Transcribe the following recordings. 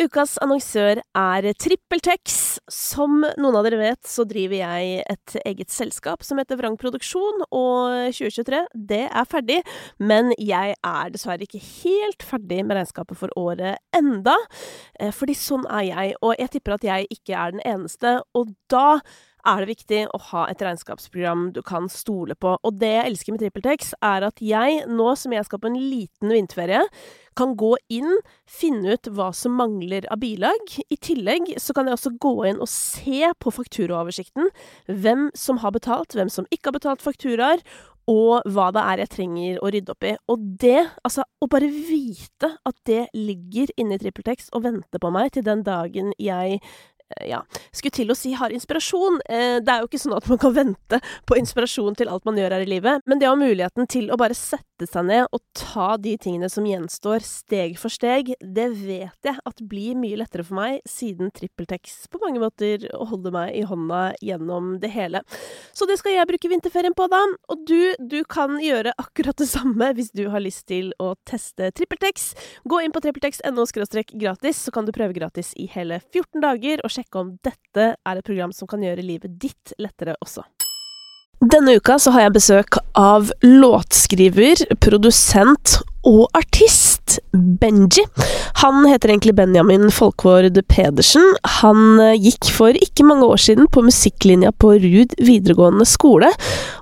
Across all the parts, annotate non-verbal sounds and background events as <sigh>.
Ukas annonsør er TrippelTex. Som noen av dere vet, så driver jeg et eget selskap som heter Vrang Produksjon, og 2023, det er ferdig. Men jeg er dessverre ikke helt ferdig med regnskapet for året enda. Eh, fordi sånn er jeg, og jeg tipper at jeg ikke er den eneste. Og da er det viktig å ha et regnskapsprogram du kan stole på. Og det jeg elsker med TrippelTex, er at jeg, nå som jeg skal på en liten vinterferie, kan gå inn, finne ut hva som mangler av bilag. I tillegg så kan jeg også gå inn og se på fakturaoversikten hvem som har betalt, hvem som ikke har betalt fakturaer, og hva det er jeg trenger å rydde opp i. Og det, altså, å bare vite at det ligger inne i TrippelTex og venter på meg til den dagen jeg ja, skulle til å si har inspirasjon. Eh, det er jo ikke sånn at man kan vente på inspirasjon til alt man gjør her i livet, men det å ha muligheten til å bare sette seg ned og ta de tingene som gjenstår, steg for steg, det vet jeg at blir mye lettere for meg, siden TrippelTex på mange måter holder meg i hånda gjennom det hele. Så det skal jeg bruke vinterferien på, da. Og du, du kan gjøre akkurat det samme hvis du har lyst til å teste TrippelTex. Gå inn på trippeltex.no gratis, så kan du prøve gratis i hele 14 dager. og sjekke om dette er et program som kan gjøre livet ditt lettere også. Denne uka så har jeg besøk av låtskriver, produsent og artist Benji. Han heter egentlig Benjamin Folkvord Pedersen. Han eh, gikk for ikke mange år siden på musikklinja på Ruud videregående skole,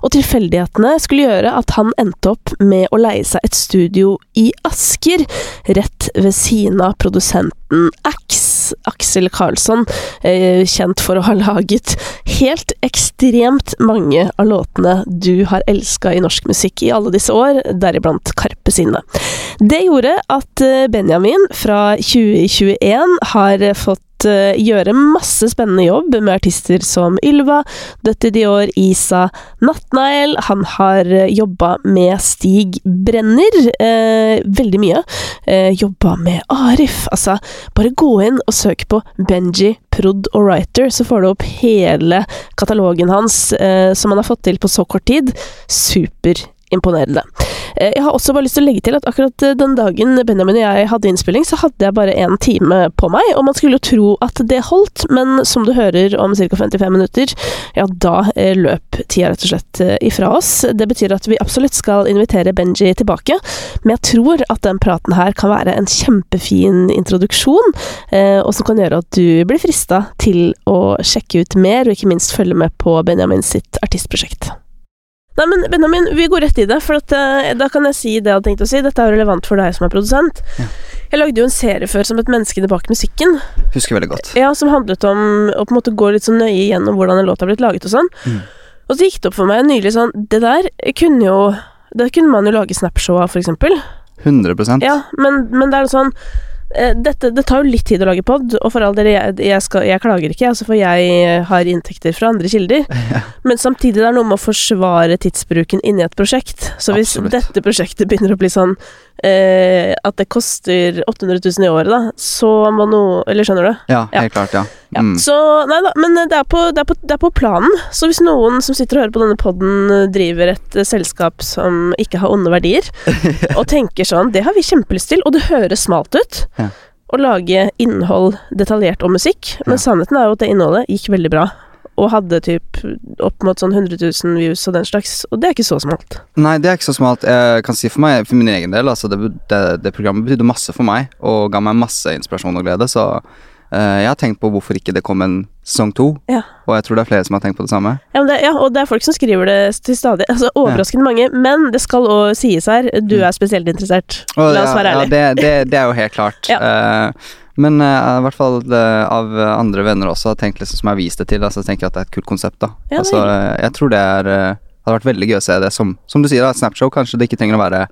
og tilfeldighetene skulle gjøre at han endte opp med å leie seg et studio i Asker, rett ved siden av produsenten Ax, Aksel Karlsson, eh, kjent for å ha laget helt ekstremt mange av låtene du har elska i norsk musikk i alle disse år, deriblant Karpe sine. Det gjorde at eh, Benjamin fra 2021 har fått eh, gjøre masse spennende jobb med artister som Ylva, Døtte Dior, Isa, Nattnegl. Han har eh, jobba med Stig Brenner eh, veldig mye. Eh, jobba med Arif. Altså, bare gå inn og søk på Benji Prod og Writer, så får du opp hele katalogen hans eh, som han har fått til på så kort tid. Super imponerende. Eh, jeg har også bare lyst til å legge til at akkurat eh, den dagen Benjamin og jeg hadde innspilling, så hadde jeg bare én time på meg, og man skulle jo tro at det holdt, men som du hører om ca. 55 minutter, ja, da eh, løp tida rett og slett ifra oss. Det betyr at vi absolutt skal invitere Benji tilbake, men jeg tror at den praten her kan være en kjempefin introduksjon, og som kan gjøre at du blir frista til å sjekke ut mer, og ikke minst følge med på Benjamin sitt artistprosjekt. Nei, men Benjamin, vi går rett i det, for at, uh, da kan jeg si det jeg hadde tenkt å si. Dette er relevant for deg som er produsent. Ja. Jeg lagde jo en serie før som het 'Menneskene bak musikken'. Husker veldig godt. Ja, Som handlet om å på en måte gå litt så nøye gjennom hvordan en låt har blitt laget og sånn. Mm. Og så gikk det opp for meg nylig sånn Det der kunne jo Det kunne man jo lage Snapshow av, for eksempel. 100% Ja, men, men det er sånn Eh, dette, det tar jo litt tid å lage pod, og for all del, jeg, jeg, jeg, klager ikke, altså, for jeg har inntekter fra andre kilder. <laughs> Ja. Men samtidig det er noe med å forsvare tidsbruken inni et prosjekt. Så hvis Absolutt. dette prosjektet begynner å bli sånn eh, at det koster 800 000 i året, da, så må noe Eller skjønner du? Ja, helt ja. klart, ja. Mm. Så nei da, men det er, på, det, er på, det er, på, planen. Så hvis noen som sitter og hører på denne poden, driver et selskap som ikke har onde verdier, <laughs> og tenker sånn Det har vi kjempelyst til, og det høres smalt ut. Ja. Å lage innhold detaljert om musikk, men sannheten er jo at det innholdet gikk veldig bra og hadde typ opp mot sånn 100 000 views og den slags, og det er ikke så smalt. Nei, det er ikke så smalt. Jeg kan si for meg, for min egen del, altså det, det, det programmet betydde masse for meg, og ga meg masse inspirasjon og glede, så jeg har tenkt på hvorfor ikke det kom en sesong to, ja. og jeg tror det er flere som har tenkt på det samme. Ja, det, ja og det er folk som skriver det til stadig, altså overraskende ja. mange, men det skal òg sies her, du mm. er spesielt interessert. La oss være ærlige. Ja, det, det, er jo helt klart. <laughs> Uh, men uh, i hvert fall uh, av andre venner også har tenkt liksom, som jeg har vist det til, altså, tenker jeg at det er et kult konsept. da ja, altså, Jeg tror det er hadde vært veldig gøy å se det som Som du sier, da, et Snapshow. Kanskje det ikke trenger å være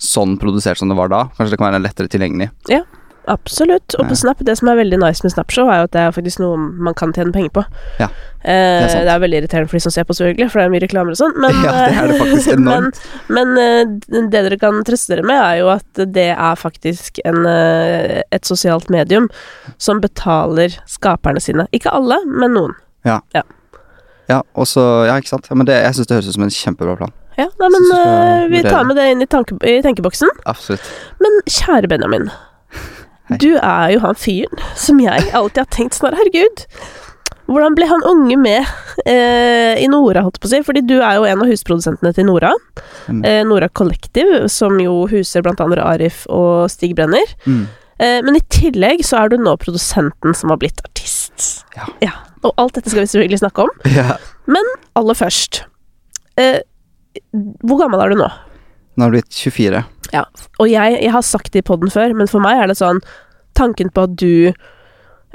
sånn produsert som det var da. Kanskje det kan være lettere tilgjengelig. Ja. Absolutt. Og på Snap, det som er veldig nice med Snapshow, er jo at det er faktisk noe man kan tjene penger på. Ja, det, er sant. det er veldig irriterende for de som ser på, selvfølgelig, for det er mye reklamer og sånn, men, <laughs> ja, det er det faktisk <laughs> enormt. men, men, eh, det dere kan trøste dere med, er jo at det er faktisk en, eh, et sosialt medium som betaler skaperne sine. Ikke alle, men noen. Ja. Ja, ja også, ja ikke sant. Men det, jeg syns det høres ut som en kjempebra plan. Ja, nei, men vi tar med det inn i, tanke, i tenkeboksen. Absolutt. Men kjære Benjamin. Du er jo han fyren som jeg alltid har tenkt sånn Herregud, hvordan ble han unge med eh, i Nora, holdt på å si? Fordi du er jo en av husprodusentene til Nora. Mm. Eh, Nora Kollektiv, som jo huser blant andre Arif og Stig Brenner. Mm. Eh, men i tillegg så er du nå produsenten som har blitt artist. Ja. ja. Og alt dette skal vi selvfølgelig snakke om. Ja. Men aller først eh, Hvor gammel er du nå? Nå har du blitt 24. Ja. Og jeg, jeg har sagt det i poden før, men for meg er det sånn Tanken på at du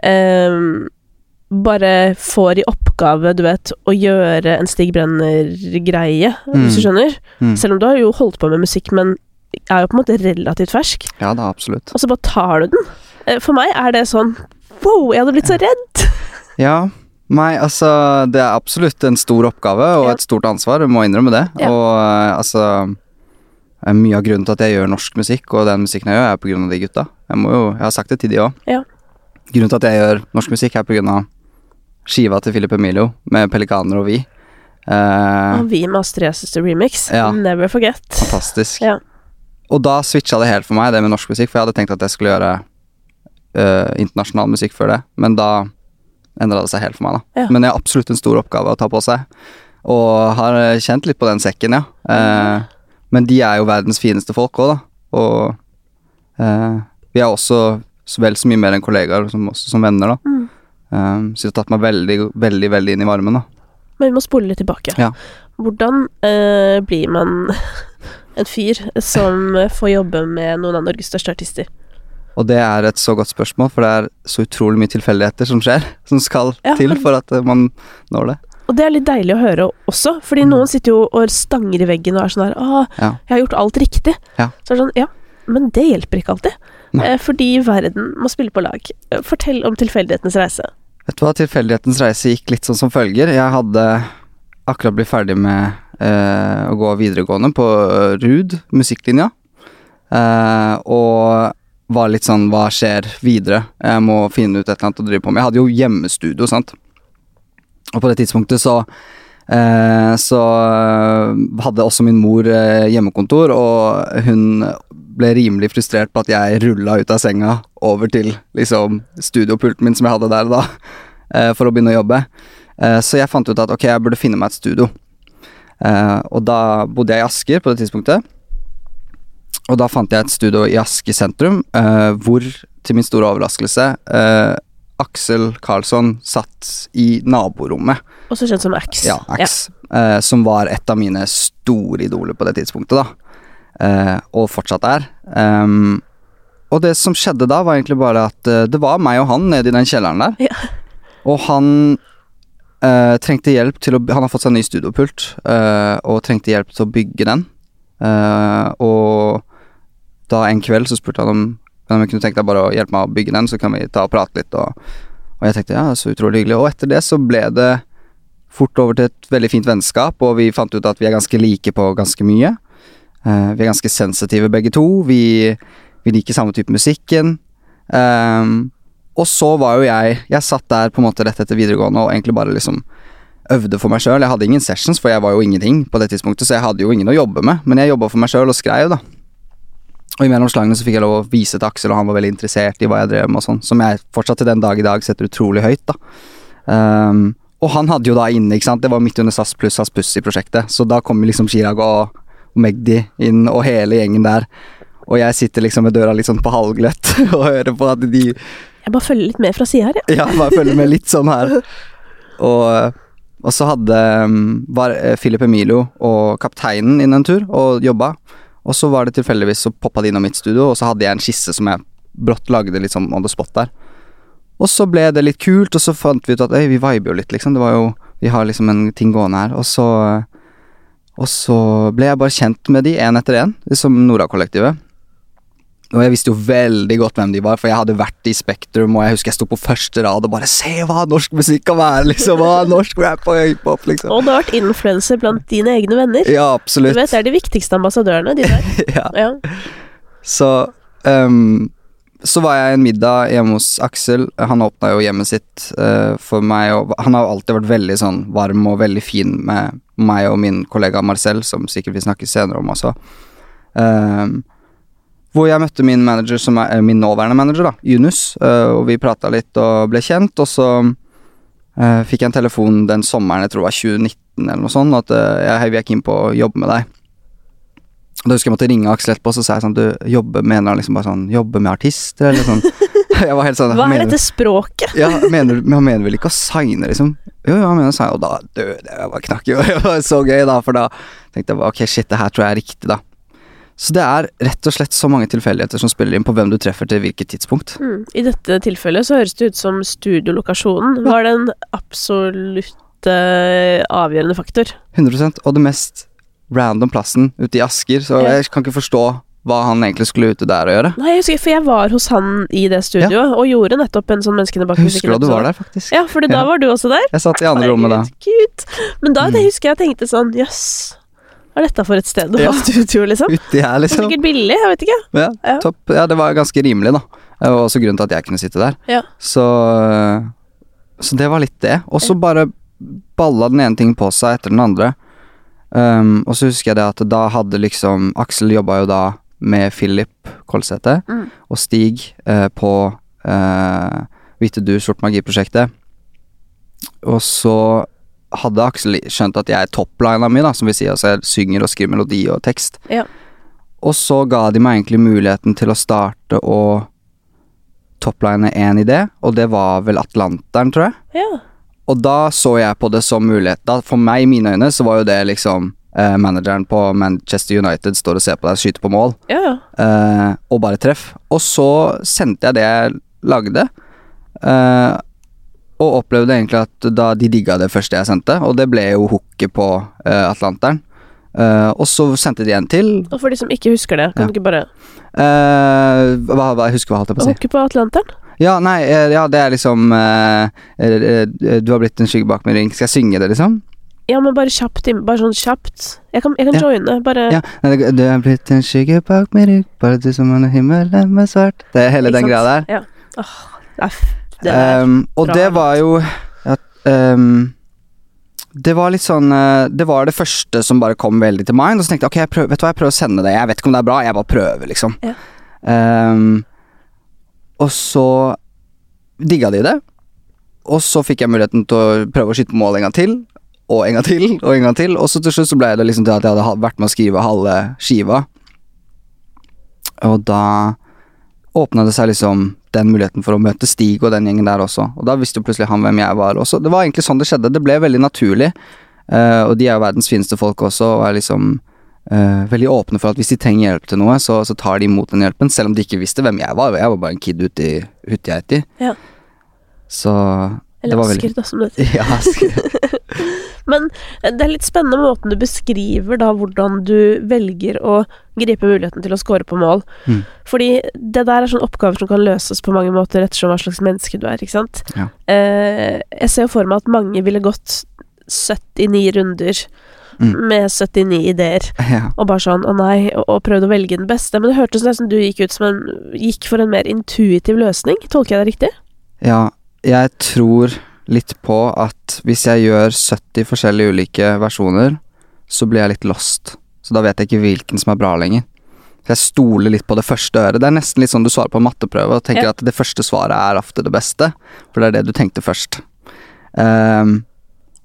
eh, bare får i oppgave, du vet, å gjøre en Stig Brenner-greie, mm. hvis du skjønner. Mm. Selv om du har jo holdt på med musikk, men er jo på en måte relativt fersk. Ja da, absolutt. Og så bare tar du den. Eh, for meg er det sånn Wow, jeg hadde blitt så redd! <laughs> Ja. Nei, altså Det er absolutt en stor oppgave og ja. et stort ansvar, du må innrømme det. Ja. Og uh, altså Mye av grunnen til at jeg gjør norsk musikk, og den musikken jeg gjør, er av de gutta. Jeg jo, jeg har sagt det til de òg. Ja. Grunnen til at jeg gjør norsk musikk, er av skiva til Philip Emilio med Pelikaner og vi. Uh, og vi med Astrid Søster remix. Ja, Never forget. Fantastisk. Ja. Og da switcha det helt for meg, det med norsk musikk, for jeg hadde tenkt at jeg skulle gjøre uh, internasjonal musikk før det, men da endra det seg helt for meg, da. Ja. Men det er absolutt en stor oppgave å ta på seg, og har kjent litt på den sekken, ja. Uh, men de er jo verdens fineste folk òg, da, og vi er også vel så mye mer enn kollegaer som, også som venner, da. Mm. Um, så det har tatt meg veldig, veldig, veldig inn i varmen, da. Men vi må spole litt tilbake. Ja. Hvordan eh, blir man <laughs> en fyr som får jobbe med noen av Norges største artister? Og det er et så godt spørsmål, for det er så utrolig mye tilfeldigheter som skjer, <laughs> som skal ja, til for at uh, man når det. Og det er litt deilig å høre også, fordi mm. noen sitter jo og stanger i veggen og er sånn her Å, ja. jeg har gjort alt riktig. Ja. Så er det sånn Ja, men det hjelper ikke alltid. Nei. fordi verden må spille på lag. Eh, fortell om tilfeldighetens reise. Vet du hva, tilfeldighetens reise gikk litt sånn som følger. Jeg hadde akkurat blitt ferdig med eh, å gå videregående på RUD, musikklinja. Eh, og var litt sånn hva skjer videre? Jeg må finne ut et eller annet å drive på med. Jeg hadde jo hjemmestudio, sant. Og på det tidspunktet så eh, så hadde også min mor eh, hjemmekontor, og hun ble rimelig frustrert på at jeg rulla ut av senga over til liksom studiopulten min som jeg hadde der da, eh, for å begynne å jobbe. Eh, så jeg fant ut at ok, jeg burde finne meg et studio. Eh, og da bodde jeg i Asker på det tidspunktet. Og da fant jeg et studio i Asker sentrum, hvor, til min store overraskelse, Aksel Karlsson satt i naborommet. Også kjent som Ax. Ja, Ax. Ja. som var et av mine store idoler på det tidspunktet, da eh, og fortsatt er. Um, og det som skjedde da, var egentlig bare at uh, det var meg og han nede i den kjelleren der. Ja. Og han uh, trengte hjelp til å Han har fått seg en ny studiopult, uh, og trengte hjelp til å bygge den. og da en kveld så spurte han om, om jeg kunne tenke deg bare å hjelpe meg å bygge den, så kan vi ta og prate litt. Og, og jeg tenkte ja, så utrolig hyggelig. Og etter det så ble det fort over til et veldig fint vennskap, og vi fant ut at vi er ganske like på ganske mye. Uh, vi er ganske sensitive begge to. Vi, vi liker samme type musikken. Um, og så var jo jeg Jeg satt der på en måte rett etter videregående og egentlig bare liksom øvde for meg sjøl. Jeg hadde ingen sessions, for jeg var jo ingenting på det tidspunktet, så jeg hadde jo ingen å jobbe med. Men jeg jobba for meg sjøl og skrev, da. Og imellom slagene så fikk jeg lov å vise til Aksel, og han var veldig interessert i hva jeg drev med og sånn, som jeg fortsatt til den dag i dag setter utrolig høyt, da. Um, og han hadde jo da inne, ikke sant, det var midt under SAS pluss SAS Puss i prosjektet, så da kom liksom Chirag og og Magdi inn, og hele gjengen der. Og jeg sitter liksom med døra litt sånn på halvgløtt <laughs> og hører på at de Jeg bare følger litt med fra sida her, jeg. Ja, bare følger med litt sånn her. Og, og så hadde var eh, Philip Emilio og kapteinen inn en tur og jobba. Og så var det tilfeldigvis så poppa de innom mitt studio, og så hadde jeg en skisse som jeg brått lagde litt sånn on the spot der. Og så ble det litt kult, og så fant vi ut at øy, vi viber jo litt, liksom. Det var jo Vi har liksom en ting gående her. Og så og så ble jeg bare kjent med de én etter én, liksom Nora-kollektivet. Og jeg visste jo veldig godt hvem de var, for jeg hadde vært i Spektrum, og jeg husker jeg sto på første rad og bare Se hva norsk musikk kan være, liksom! Hva norsk rap og hiphop, liksom. Og du har vært influenser blant dine egne venner. Ja, absolutt. Du vet, det er de viktigste ambassadørene, de der. <laughs> ja. ja. Så um, så var jeg en middag hjemme hos Aksel. Han åpna jo hjemmet sitt uh, for meg, og han har alltid vært veldig sånn varm og veldig fin med meg og min kollega Marcel, som sikkert vi snakker senere om også. Um, hvor jeg møtte min manager, som er min nåværende manager, da, Yunus, uh, og vi prata litt og ble kjent, og så uh, fikk jeg en telefon den sommeren, jeg tror det var 2019 eller noe sånt, at jeg er jeg keen på å jobbe med deg. Da husker jeg måtte ringe Aksel etterpå, så sa jeg sånn Du jobber mener han liksom bare sånn Jobbe med artister, eller sånn. <laughs> jeg var helt sånn Hva er dette språket? ja, mener, han mener vel ikke å signe, liksom? Jo, jo, han mener å signe, og da døde jeg. bare knakk jo. <laughs> Det var så gøy, da, for da tenkte jeg bare ok, shit, det her tror jeg er riktig, da. Så det er rett og slett så mange tilfeldigheter som spiller inn på hvem du treffer til hvilket tidspunkt. Mm. I dette tilfellet så høres det ut som studiolokasjonen var den absolutte avgjørende faktor. 100% og det mest random plassen ute i Asker, så jeg kan ikke forstå hva han egentlig skulle ute der og gjøre. Nei, jeg husker, for jeg var hos han i det studioet, ja. og gjorde nettopp en sånn Menneskene bak musikken. Husker du at du var der, faktisk? Ja, for da var du også der. Jeg satt i andre rommet da. Gud. Men da mm. husker jeg tenkte sånn, jøss. Yes, er dette for et sted å ha studio, liksom? Uti her, liksom. Sikkert billig, jeg vet ikke. Ja, ja. topp. Ja, det var ganske rimelig, da. Det var også grunnen til at jeg kunne sitte der. Ja. Så, så det var litt det. Og så bare balla den ene ting på seg etter den andre. Um, og så husker jeg det at da hadde liksom Aksel jobba jo da med Philip Kolsæter mm. og Stig uh, på uh, Hvite du, Sort magi-prosjektet. Og så hadde Aksel skjønt at jeg toplina mi, da, som vil si altså jeg synger og skriver melodi og tekst. Ja. Og så ga de meg egentlig muligheten til å starte å topline én idé, og det var vel Atlanteren, tror jeg. Ja. Og da så jeg på det som mulighet. Da, for meg, i mine øyne, så var jo det liksom eh, Manageren på Manchester United står og ser på deg skyte på mål, ja. eh, og bare treff. Og så sendte jeg det jeg lagde, eh, og opplevde egentlig at da de digga det første jeg sendte, og det ble jo hooket på uh, Atlanteren. Uh, og så sendte de en til. Og for de som ikke husker det, kan ja. du ikke bare uh, hva, hva, Jeg husker hva holdt jeg på å si. Hooket på Atlanteren? Ja, nei, ja, det er liksom Du har blitt en skygge bak min ring. Skal jeg synge det, liksom? Ja, men bare kjapt. Bare sånn kjapt. Jeg kan, jeg kan ja. joine, bare Ja. Du har blitt en skygge bak min rygg, bare du som er himmelen med svart Det er hele den greia der. Ja. Åh, er um, og det var jo at um, det var litt sånn uh, Det var det første som bare kom veldig til mind. Og så tenkte jeg ok, jeg prøver, vet du hva, jeg prøver å sende det. Jeg vet ikke om det er bra, jeg bare prøver, liksom. Ja. Um, og så digga de det. Og så fikk jeg muligheten til å prøve å skyte på mål en gang til. Og en gang til, og en gang til. Og så til slutt så ble det liksom til at jeg hadde vært med å skrive halve skiva. Og da åpna det seg liksom den muligheten for å møte Stig og den gjengen der også. Og da visste jo plutselig han hvem jeg var også. Det var egentlig sånn det skjedde. Det ble veldig naturlig. Uh, og de er jo verdens fineste folk også, og er liksom Uh, veldig åpne for at hvis de trenger hjelp til noe, så, så, tar de imot den hjelpen. Selv om de ikke visste hvem jeg var. Jeg var bare en kid ute i Hutgeiti. Ja. Så Eller Asker, da, som det heter. <laughs> Ja, Asker. <laughs> Men det er litt spennende måten du beskriver da hvordan du velger å gripe muligheten til å score på mål. Mm. Fordi det der er sånne oppgaver som kan løses på mange måter ettersom hva slags menneske du er, ikke sant. Ja. Uh, jeg ser jo for meg at mange ville gått 79 runder mm. med 79 ideer. <laughs> Ja. Og bare sånn 'å nei', og, og prøvde å velge den beste. Men det hørtes nesten du gikk ut som en Gikk for en mer intuitiv løsning. Tolker jeg det riktig? Ja, jeg tror litt på at hvis jeg gjør 70 forskjellige ulike versjoner, så blir jeg litt lost. Så da vet jeg ikke hvilken som er bra lenger. Så jeg stoler litt på det første øret. Det er nesten litt sånn du svarer på en matteprøve og tenker ja. at det første svaret er ofte det beste, for det er det du tenkte først. Um,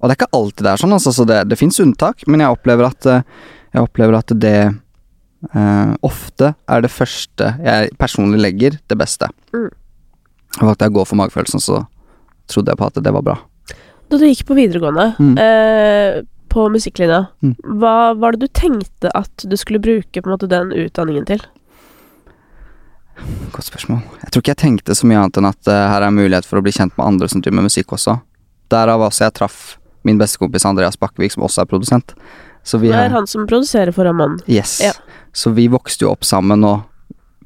og det er ikke alltid det er sånn, altså, så det, det fins unntak, men jeg opplever at, eh, jeg opplever at det uh, ofte er det første jeg personlig legger, det beste. Mm. valgte jeg å gå for magefølelsen, så trodde jeg på at det var bra. Da du gikk på videregående, mm. eh, på musikklinja, mm. hva var det du tenkte at du skulle bruke måte den utdanningen til? Godt spørsmål. Jeg tror ikke jeg tenkte så mye annet enn at uh, her er mulighet for å bli kjent med andre som driver med musikk også. Derav også jeg traff min bestekompis Andreas Bakkevik, som også er produsent. Så vi det er han som produserer for Amman. Yes. Ja. Så vi vokste jo opp sammen, og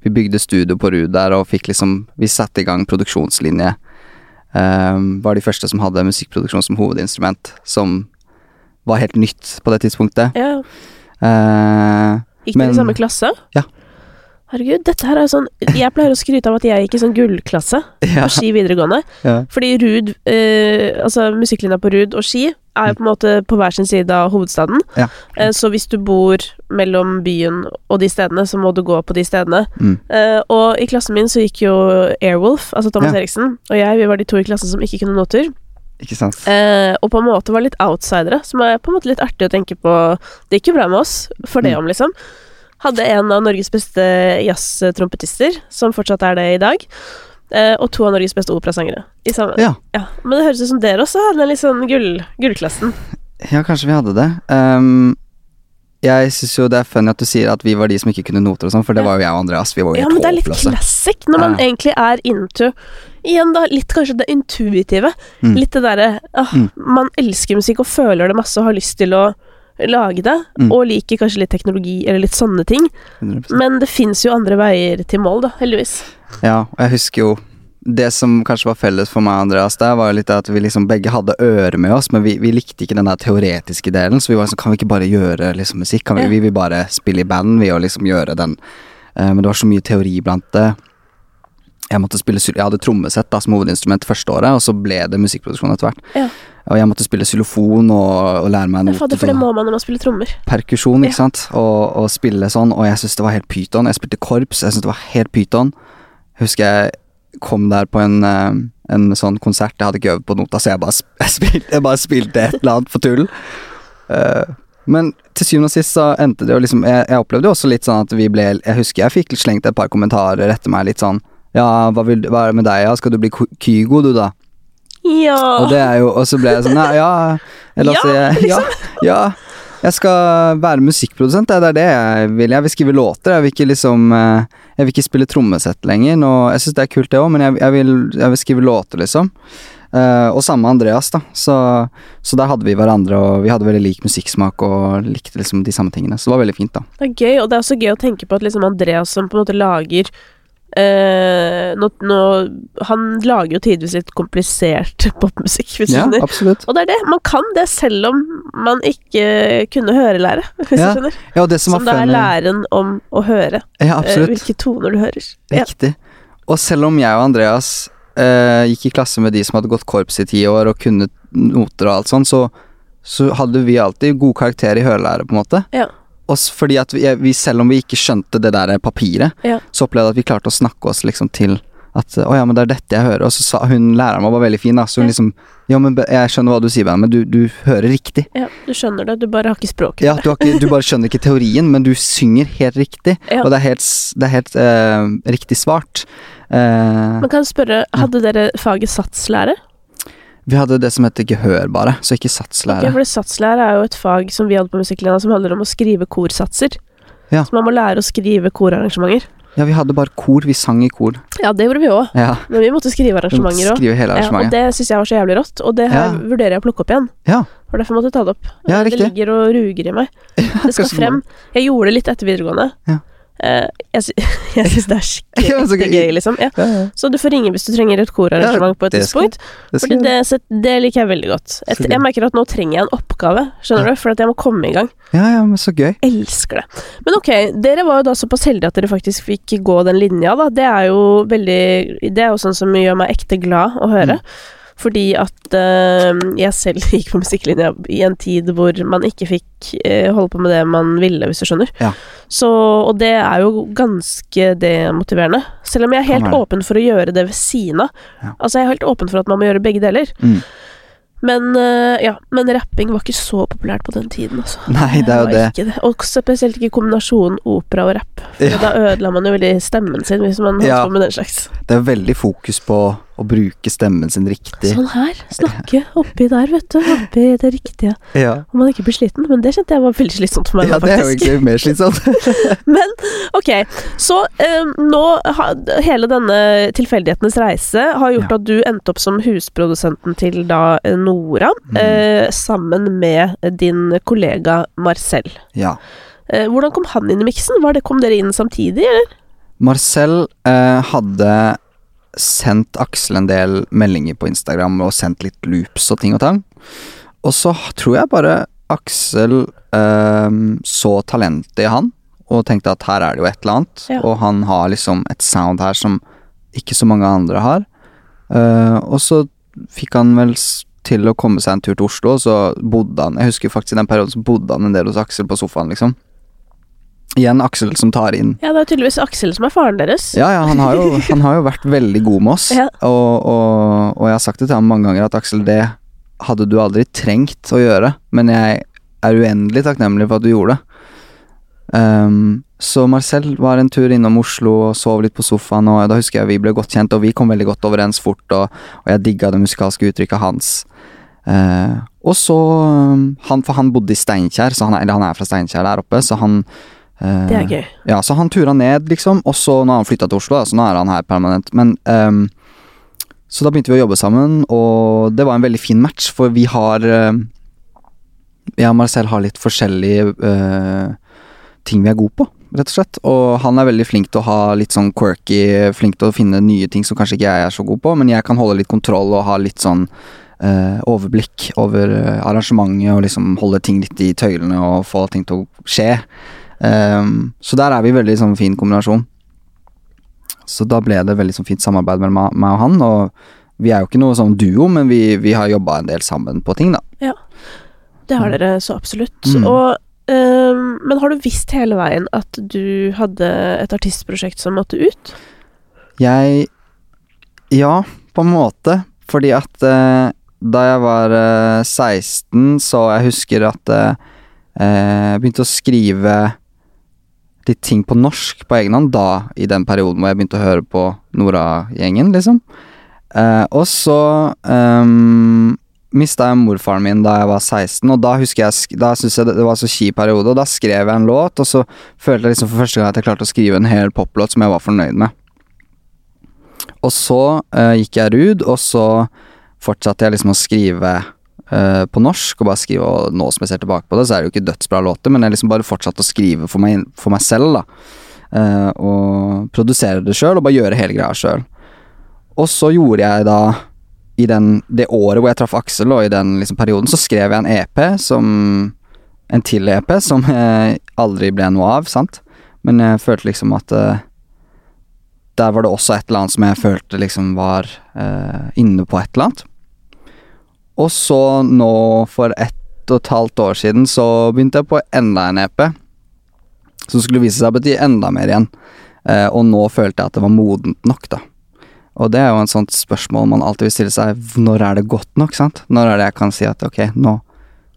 vi bygde studio på Rud der, og fikk liksom Vi satte i gang produksjonslinje. Um, var de første som hadde musikkproduksjon som hovedinstrument, som var helt nytt på det tidspunktet. Ja. Uh, Gikk dere i samme klasse? Ja. Herregud, dette her er jo sånn Jeg pleier å skryte av at jeg gikk i sånn gullklasse <laughs> Ja. på Ski videregående. Ja. Fordi Rud, eh, altså musikklinja på Rud og Ski, er jo på en måte på hver sin side av hovedstaden. Ja. Eh, så hvis du bor mellom byen og de stedene, så må du gå på de stedene. Mm. Eh, og i klassen min så gikk jo Airwolf, altså Thomas. Eriksen, og jeg, vi var de to i klassen som ikke kunne nå tur. Ikke sant? Eh, og på en måte var litt outsidere, som er på en måte litt artig å tenke på. Det gikk jo bra med oss, for det Mm. om, liksom. Hadde en av Norges beste jazztrompetister, som fortsatt er det i dag. Eh, og to av Norges beste operasangere. Ja. ja. Men det høres ut som dere også hadde den litt sånn gull, gullklassen. Ja, kanskje vi hadde det. Um jeg syns jo det er funny at du sier at vi var de som ikke kunne noter og sånn, for det var jo jeg og Andreas. Vi var jo Ja, men det er litt classic når man Ja. egentlig er into Igjen, da, litt kanskje det intuitive. Mm. Litt det derre ah, Mm. Man elsker musikk og føler det masse og har lyst til å lage det, Mm. og liker kanskje litt teknologi eller litt sånne ting. 100%. Men det fins jo andre veier til mål, da, heldigvis. Ja, og jeg husker jo det som kanskje var felles for meg og Andreas der, var jo litt at vi liksom begge hadde øret med oss, men vi, vi likte ikke den der teoretiske delen, så vi var sånn Kan vi ikke bare gjøre liksom musikk? Kan vi, vi vil bare spille i band, vi, og liksom gjøre den Eh, Men det var så mye teori blant det. Jeg måtte spille Jeg hadde trommesett da som hovedinstrument første året, og så ble det musikkproduksjon etter hvert. Ja. Og jeg måtte spille xylofon og, og lære meg Ja, noter. fader, for det må man når man spiller trommer. perkusjon, Ja. ikke sant, og, og spille sånn, og jeg syntes det var helt pyton. Jeg spilte korps, jeg syntes det var helt pyton. Husker jeg kom der på en, eh, en sånn konsert, jeg hadde ikke øvd på nota, så jeg bare, <laughs> jeg spilte, jeg bare spilte et eller annet for tull. Uh, men til syvende og sist så endte det jo liksom jeg, jeg opplevde jo også litt sånn at vi ble Jeg husker jeg fikk slengt et par kommentarer etter meg, litt sånn Ja, hva, vil, hva er det med deg, ja? Skal du bli Kygo, du, da? Ja! Og det er jo Og så ble jeg sånn ja Eller Ja, altså jeg, ja, ja Jeg skal være musikkprodusent, det er det jeg vil. Jeg vil skrive låter, jeg vil ikke liksom eh, Jeg vil ikke spille trommesett lenger. Nå, jeg syns det er kult, det òg, men jeg, jeg, vil, jeg vil skrive låter, liksom. Uh, og samme Andreas, da. Så, så der hadde vi hverandre, og vi hadde veldig lik musikksmak og likte liksom de samme tingene. Så det var veldig fint, da. Det er gøy, og det er også gøy å tenke på at liksom Andreas som på en måte lager eh, nå, nå, Han lager jo tidvis litt komplisert <laughs> popmusikk, hvis du Ja, skjønner. absolutt. Og det er det, man kan det selv om man ikke kunne hørelære, <laughs> hvis Ja, du skjønner. Ja, og det som, Som det er læren om å høre, Ja, uh, hvilke toner du hører. Ja. Riktig. Og selv om jeg og Andreas uh, gikk i klasse med de som hadde gått korps i ti år og kunne noter og alt sånn, så, så hadde vi alltid god karakter i hørelære, på en måte. Ja. Og s- fordi at vi, vi, selv om vi ikke skjønte det der papiret, Ja. så opplevde jeg at vi klarte å snakke oss liksom til at å ja, men det er dette jeg hører. Og så sa hun læreren var veldig fin, da, så hun Ja. liksom Ja, men jeg skjønner hva du sier, men du, du hører riktig. ja, du skjønner det, du bare har ikke språket Ja, du, har ikke, du bare skjønner ikke teorien, men du synger helt riktig. Ja. Og det er helt, det er helt eh, riktig svart. Eh, Man kan spørre, hadde dere faget satslære? Vi hadde det som heter gehør, bare, så ikke satslære. Ja, for satslære er jo et fag som vi hadde på musikklinja som handler om å skrive korsatser. Ja. Så man må lære å skrive korarrangementer. Ja, vi hadde bare kor. Vi sang i kor. Ja, det gjorde vi òg, Ja, men vi måtte skrive arrangementer òg. Ja, og det syns jeg var så jævlig rått, og det her Ja. vurderer jeg å plukke opp igjen. Ja. For derfor måtte jeg ta det opp. Ja, det ligger og ruger i meg. <laughs> Det skal frem. Jeg gjorde det litt etter videregående. Ja. Eh, jeg sy <laughs> jeg syns det er <laughs> skikkelig gøy. liksom. Ja. Ja, ja. Så du får ringe hvis du trenger et korarrangement på et det tidspunkt. Det Fordi det, set- det liker jeg veldig godt. Et, jeg merker at nå trenger jeg en oppgave, skjønner du, for at jeg må komme i gang. Ja, ja, men så gøy. Elsker det. Men ok, dere var jo da såpass heldige at dere faktisk fikk gå den linja, da. Det er jo veldig Det er jo sånn som gjør meg ekte glad å høre. Mm. Fordi at uh, jeg selv <laughs> gikk på musikklinja i en tid hvor man ikke fikk uh, holde på med det man ville, hvis du skjønner. Ja. Så, og det er jo ganske demotiverende. Selv om jeg er helt er åpen for å gjøre det ved siden av. Ja. Altså, jeg er helt åpen for at man må gjøre begge deler. Mm. Men, eh, ja, men rapping var ikke så populært på den tiden, altså. <laughs> Nei, det er jo det. Ikke det. Og spesielt ikke kombinasjonen opera og rapp. Ja. Da ødela man jo veldig stemmen sin hvis man holdt Ja. på med den slags. Det er veldig fokus på å bruke stemmen sin riktig. Sånn her. Snakke oppi der, vet du. Oppi det riktige. Ja, Om man ikke blir sliten. Men det kjente jeg var veldig slitsomt for meg. ja da, det er jo ikke egentlig mer slitsomt. <laughs> Men ok, så eh, nå har hele denne tilfeldighetenes reise har gjort Ja. at du endte opp som husprodusenten til da eh, Nora, Mm. eh, sammen med din kollega Marcel. Ja. Eh, hvordan kom han inn i miksen? Var det, kom dere inn samtidig, eller? Marcel eh, hadde sendt Aksel en del meldinger på Instagram og sendt litt loops og ting og tang. Og så tror jeg bare Aksel eh, så talentet i han, og tenkte at her er det jo et eller annet. Ja. Og han har liksom et sound her som ikke så mange andre har. Eh, og så fikk han vel til å komme seg en tur til Oslo, og så bodde han Jeg husker faktisk i den perioden så bodde han en del hos Aksel på sofaen, liksom. Igjen Aksel som tar inn Ja, det er tydeligvis Aksel som er faren deres. Ja, ja, han har jo, <laughs> han har jo vært veldig god med oss. Ja. Og, og, og jeg har sagt det til ham mange ganger at Aksel, det hadde du aldri trengt å gjøre, men jeg er uendelig takknemlig for at du gjorde det. Um, så Marcel var en tur innom Oslo og sov litt på sofaen, og da husker jeg vi ble godt kjent, og vi kom veldig godt overens fort, og, og jeg digga det musikalske uttrykket hans. Uh, og så um, han, For han bodde i Steinkjer, så han er, eller han er fra Steinkjer der oppe, så han Det er gøy. Ja, så han tura ned, liksom, og så nå har han flytta til Oslo, så nå er han her permanent. Men um, Så da begynte vi å jobbe sammen, og det var en veldig fin match, for vi har uh, Jeg og Marcel har litt forskjellige uh, ting vi er gode på, rett og slett. Og han er veldig flink til å ha litt sånn quirky, flink til å finne nye ting som kanskje ikke jeg er så god på, men jeg kan holde litt kontroll og ha litt sånn uh, overblikk over arrangementet og liksom holde ting litt i tøylene og få ting til å skje. Um, så der er vi veldig sånn fin kombinasjon. Så da ble det veldig sånn fint samarbeid mellom meg og han, og vi er jo ikke noe sånn duo, men vi, vi har jobba en del sammen på ting, da. Det har dere så absolutt. Mm. Og um, Men har du visst hele veien at du hadde et artistprosjekt som måtte ut? Jeg Ja, på en måte. Fordi at uh, da jeg var uh, 16, så jeg husker at uh, jeg begynte å skrive litt ting på norsk på egen hånd da, i den perioden hvor jeg begynte å høre på Nora-gjengen, liksom. Eh, og så um, mista jeg morfaren min da jeg var 16, og da husker jeg Da syntes jeg det, det var så kjip periode, og da skrev jeg en låt, og så følte jeg liksom for første gang at jeg klarte å skrive en hel poplåt som jeg var fornøyd med. Og så eh, gikk jeg rud, og så fortsatte jeg liksom å skrive eh, på norsk, og bare skrive, og nå som jeg ser tilbake på det, så er det jo ikke dødsbra låter, men jeg liksom bare fortsatte å skrive for meg, for meg selv, da. Uh, og produsere det sjøl, og bare gjøre hele greia sjøl. Og så gjorde jeg da i den, det året hvor jeg traff Aksel, og i den liksom perioden, så skrev jeg en EP som En til EP som <laughs> jeg aldri ble noe av, sant? Men jeg følte liksom at uh, Der var det også et eller annet som jeg følte liksom var uh, inne på et eller annet. Og så nå, for ett og et halvt år siden, så begynte jeg på enda en EP. Som skulle vise seg å bety enda mer igjen. Eh, og nå følte jeg at det var modent nok, da. Og det er jo en sånt spørsmål man alltid vil stille seg. Når er det godt nok, sant? Når er det jeg kan si at ok, nå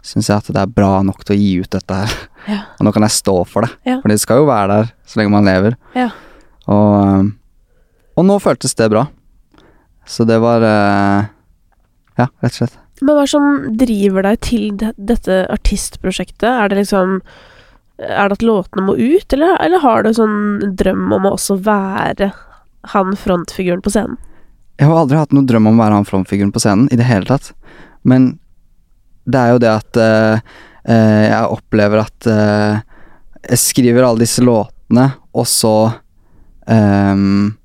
syns jeg at det er bra nok til å gi ut dette her. Ja. Og nå kan jeg stå for det. Ja. For det skal jo være der så lenge man lever. Ja. Og, og nå føltes det bra. Så det var øh, Ja, rett og slett. Men hva er det som driver deg til dette artistprosjektet? Er det liksom Er det at låtene må ut, eller, eller har du sånn drøm om å også være han frontfiguren på scenen? Jeg har aldri hatt noen drøm om å være han frontfiguren på scenen i det hele tatt. Men det er jo det at uh, uh, jeg opplever at uh, jeg skriver alle disse låtene, og så øhm,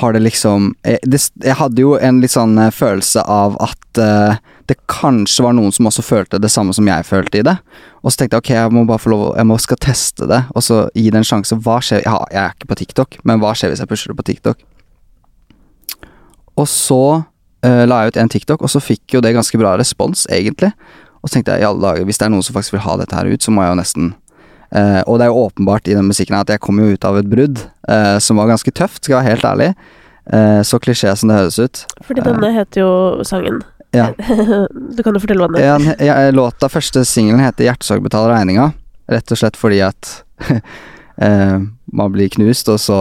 har det liksom jeg, det, jeg hadde jo en litt sånn øh, følelse av at uh, det kanskje var noen som også følte det samme som jeg følte i det. Og så tenkte jeg ok, jeg må bare få lov Jeg må skal teste det, og så gi det en sjanse. Hva skjer Ja, jeg er ikke på TikTok, men hva skjer hvis jeg pusher det på TikTok? Og så uh, la jeg ut en TikTok, og så fikk jo det ganske bra respons, egentlig. Og så tenkte jeg i alle dager, hvis det er noen som faktisk vil ha dette her ut, så må jeg jo nesten eh, Og det er jo åpenbart i den musikken at jeg kom jo ut av et brudd uh, som var ganske tøft, skal jeg være helt ærlig. Uh, så klisjé som det høres ut. Fordi denne heter jo sangen. Ja. <laughs> du kan jo fortelle hva den heter. Ja, ja, låta, første singelen heter 'Hjertesorg betaler regninga'. Rett og slett fordi at <laughs> man blir knust, og så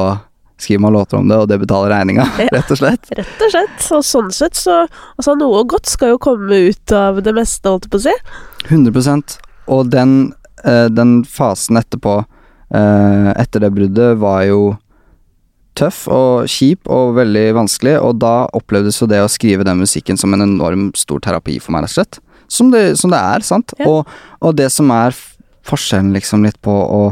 skriver man låter om det, og det betaler regninga, Ja. <laughs> rett og slett. Rett og slett. Og sånn sett så Altså, noe godt skal jo komme ut av det meste, holdt jeg på å si. 100% Og den, den fasen etterpå, eh, etter det bruddet, var jo tøff og kjip og veldig vanskelig, og da opplevdes jo det å skrive den musikken som en enorm stor terapi for meg, rett og slett. Som det, som det er, sant? Ja. Og, og det som er forskjellen liksom litt på å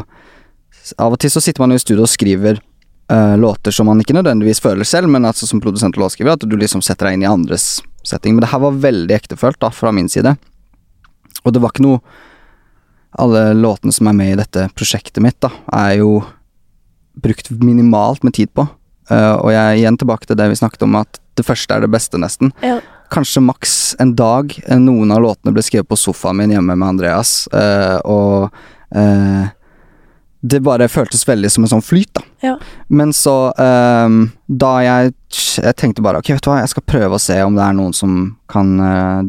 Av og til så sitter man jo i studio og skriver eh, låter som man ikke nødvendigvis føler selv, men altså som produsent og låtskriver, at du liksom setter deg inn i andres setting. Men det her var veldig ektefølt da, fra min side. Og det var ikke noe alle låtene som er med i dette prosjektet mitt, da, er jo brukt minimalt med tid på. Uh, og jeg er igjen tilbake til det vi snakket om, at det første er det beste, nesten. Ja. Kanskje maks en dag. Noen av låtene ble skrevet på sofaen min hjemme med Andreas, uh, og uh, det bare føltes veldig som en sånn flyt, da. Ja. Men så um, Da jeg, jeg tenkte bare ok, vet du hva, jeg skal prøve å se om det er noen som kan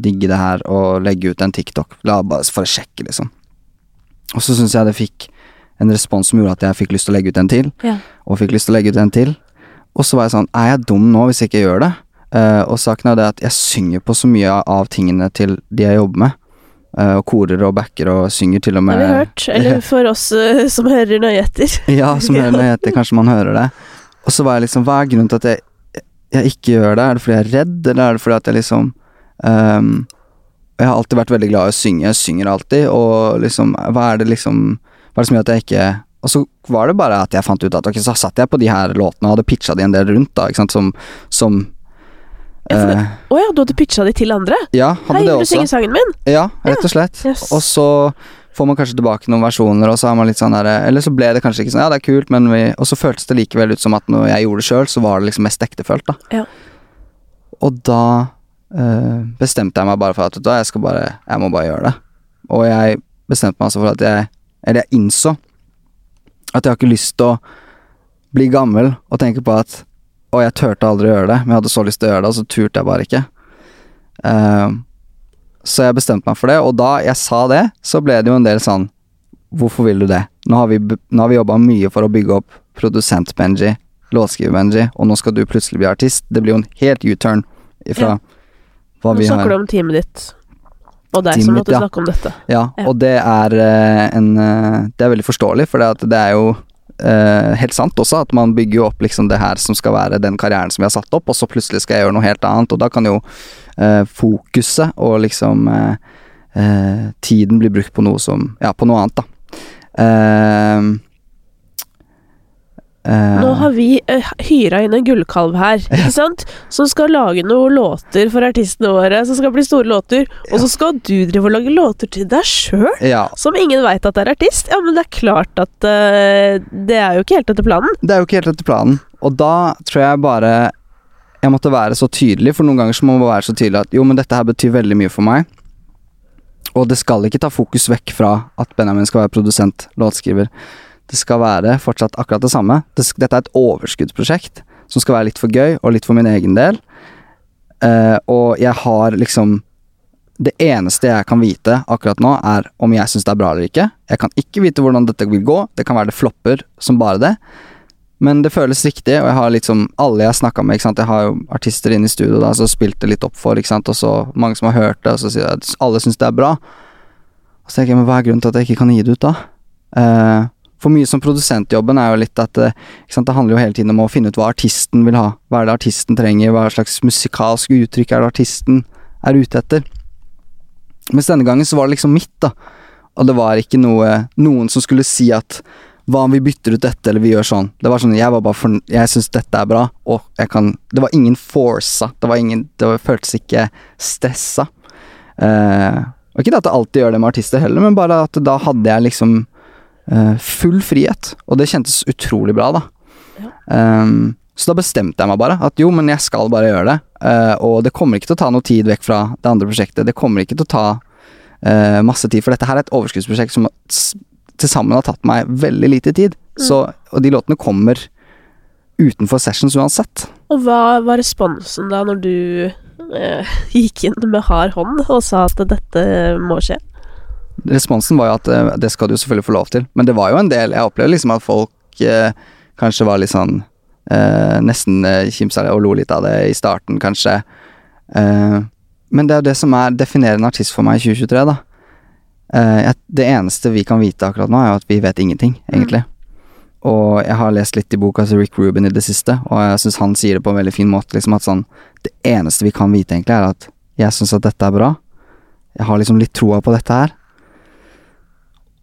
digge det her og legge ut en TikTok. La bare for å sjekke, liksom. Og så syns jeg det fikk en respons som gjorde at jeg fikk lyst til å legge ut en til, Ja. og fikk lyst til å legge ut en til. Og så var jeg sånn, er jeg dum nå hvis jeg ikke gjør det? Uh, og saken er det at jeg synger på så mye av tingene til de jeg jobber med. Uh, og korer og backer og synger til og med har vi hørt. Eller <laughs> for oss uh, <laughs> som hører nøye etter. Ja, som hører nøye etter. kanskje man hører det. Og så var jeg liksom, hva er grunnen til at jeg, jeg ikke gjør det? Er det fordi jeg er redd, eller er det fordi at jeg liksom ehm, Jeg har alltid vært veldig glad i å synge, jeg synger alltid, og liksom, hva er det liksom Hva er det som gjør at jeg ikke Og så var det bare at jeg fant ut at ok, så satt jeg på de her låtene og hadde pitcha de en del rundt, da, ikke sant, som, som Ja, eh, Å ja, du hadde pitcha de til andre? ja, hadde Hei, det vil du også. synge sangen min? Ja, rett og slett. Yes. Og så får man kanskje tilbake noen versjoner, og så er man litt sånn der Eller så ble det kanskje ikke sånn, ja, det er kult, men vi Og så føltes det likevel ut som at når jeg gjorde det sjøl, så var det liksom mest ektefølt, da. Ja. Og da eh, bestemte jeg meg bare for at du jeg skal bare Jeg må bare gjøre det. Og jeg bestemte meg altså for at jeg Eller jeg innså at jeg har ikke lyst til å bli gammel og tenke på at Å, jeg turte aldri å gjøre det, men jeg hadde så lyst til å gjøre det, og så turte jeg bare ikke. Uh, så jeg bestemte meg for det, og da jeg sa det, så ble det jo en del sånn Hvorfor vil du det? Nå har vi, nå vi jobba mye for å bygge opp produsent-Benji, låtskriver-Benji, og nå skal du plutselig bli artist. Det blir jo en helt U-turn ifra hva Nå vi snakker du om teamet ditt. Og deg som måtte ja. snakke om dette. Ja, Ja. og det er eh, en eh, Det er veldig forståelig, for det, det er jo Uh, helt sant også, at man bygger jo opp liksom det her som skal være den karrieren som vi har satt opp, og så plutselig skal jeg gjøre noe helt annet, og da kan jo uh, fokuset og liksom uh, tiden bli brukt på noe som Ja, på noe annet, da. Eh, eh, Nå har vi uh, hyra inn en gullkalv her, <laughs> ikke sant? Som skal lage noen låter for artistene våre, som skal bli store låter. Og så skal du drive og lage låter til deg sjøl, ja, som ingen veit at er artist. Ja, men det er klart at uh, Det er jo ikke helt etter planen. Det er jo ikke helt etter planen. Og da tror jeg bare jeg måtte være så tydelig, for noen ganger så må man være så tydelig at jo, men dette her betyr veldig mye for meg. Og det skal ikke ta fokus vekk fra at Benjamin skal være produsent, låtskriver. Det skal være fortsatt akkurat det samme. Dette er et overskuddsprosjekt som skal være litt for gøy og litt for min egen del. Uh, og jeg har liksom Det eneste jeg kan vite akkurat nå, er om jeg syns det er bra eller ikke. Jeg kan ikke vite hvordan dette vil gå. Det kan være det flopper som bare det. Men det føles riktig, og jeg har liksom alle jeg har snakka med? Jeg har jo artister inne i studio da, som spilte litt opp for, og så mange som har hørt det, og så sier jeg at alle syns det er bra. Og så tenker jeg, men hva er grunnen til at jeg ikke kan gi det ut, da? Eh, for mye som produsentjobben er jo litt at eh, ikke sant? det handler jo hele tiden om å finne ut hva artisten vil ha. Hva er det artisten trenger, hva slags musikalsk uttrykk er det artisten er ute etter. Mens denne gangen så var det liksom mitt, da. Og det var ikke noe noen som skulle si at hva om vi bytter ut dette, eller vi gjør sånn. Det var sånn, jeg var bare for, jeg syns dette er bra, og jeg kan Det var ingen forsa. Det var ingen Det var, føltes ikke stressa. Eh, og ikke det at jeg alltid gjør det med artister heller, men bare at da hadde jeg liksom eh, full frihet, og det kjentes utrolig bra, da. Ehm, så da bestemte jeg meg bare at jo, men jeg skal bare gjøre det. Uh, og det kommer ikke til å ta noe tid vekk fra det andre prosjektet. Det kommer ikke til å ta uh, masse tid, for dette her er et overskuddsprosjekt som til sammen har tatt meg veldig lite tid. Så, og de låtene kommer utenfor sessions uansett. Og hva var responsen da når du uh, gikk inn med hard hånd og sa at dette må skje? Responsen var jo at eh, det skal du selvfølgelig få lov til, men det var jo en del Jeg opplevde liksom at folk eh, kanskje var litt sånn eh, Nesten eh, kimsa og lo litt av det i starten, kanskje. Eh, men det er jo det som er definerende artist for meg i 2023, da. Eh, det eneste vi kan vite akkurat nå, er jo at vi vet ingenting, egentlig. Og jeg har lest litt i boka til Rick Rubin i det siste, og jeg syns han sier det på en veldig fin måte. Liksom at sånn Det eneste vi kan vite, egentlig, er at jeg syns at dette er bra. Jeg har liksom litt troa på dette her.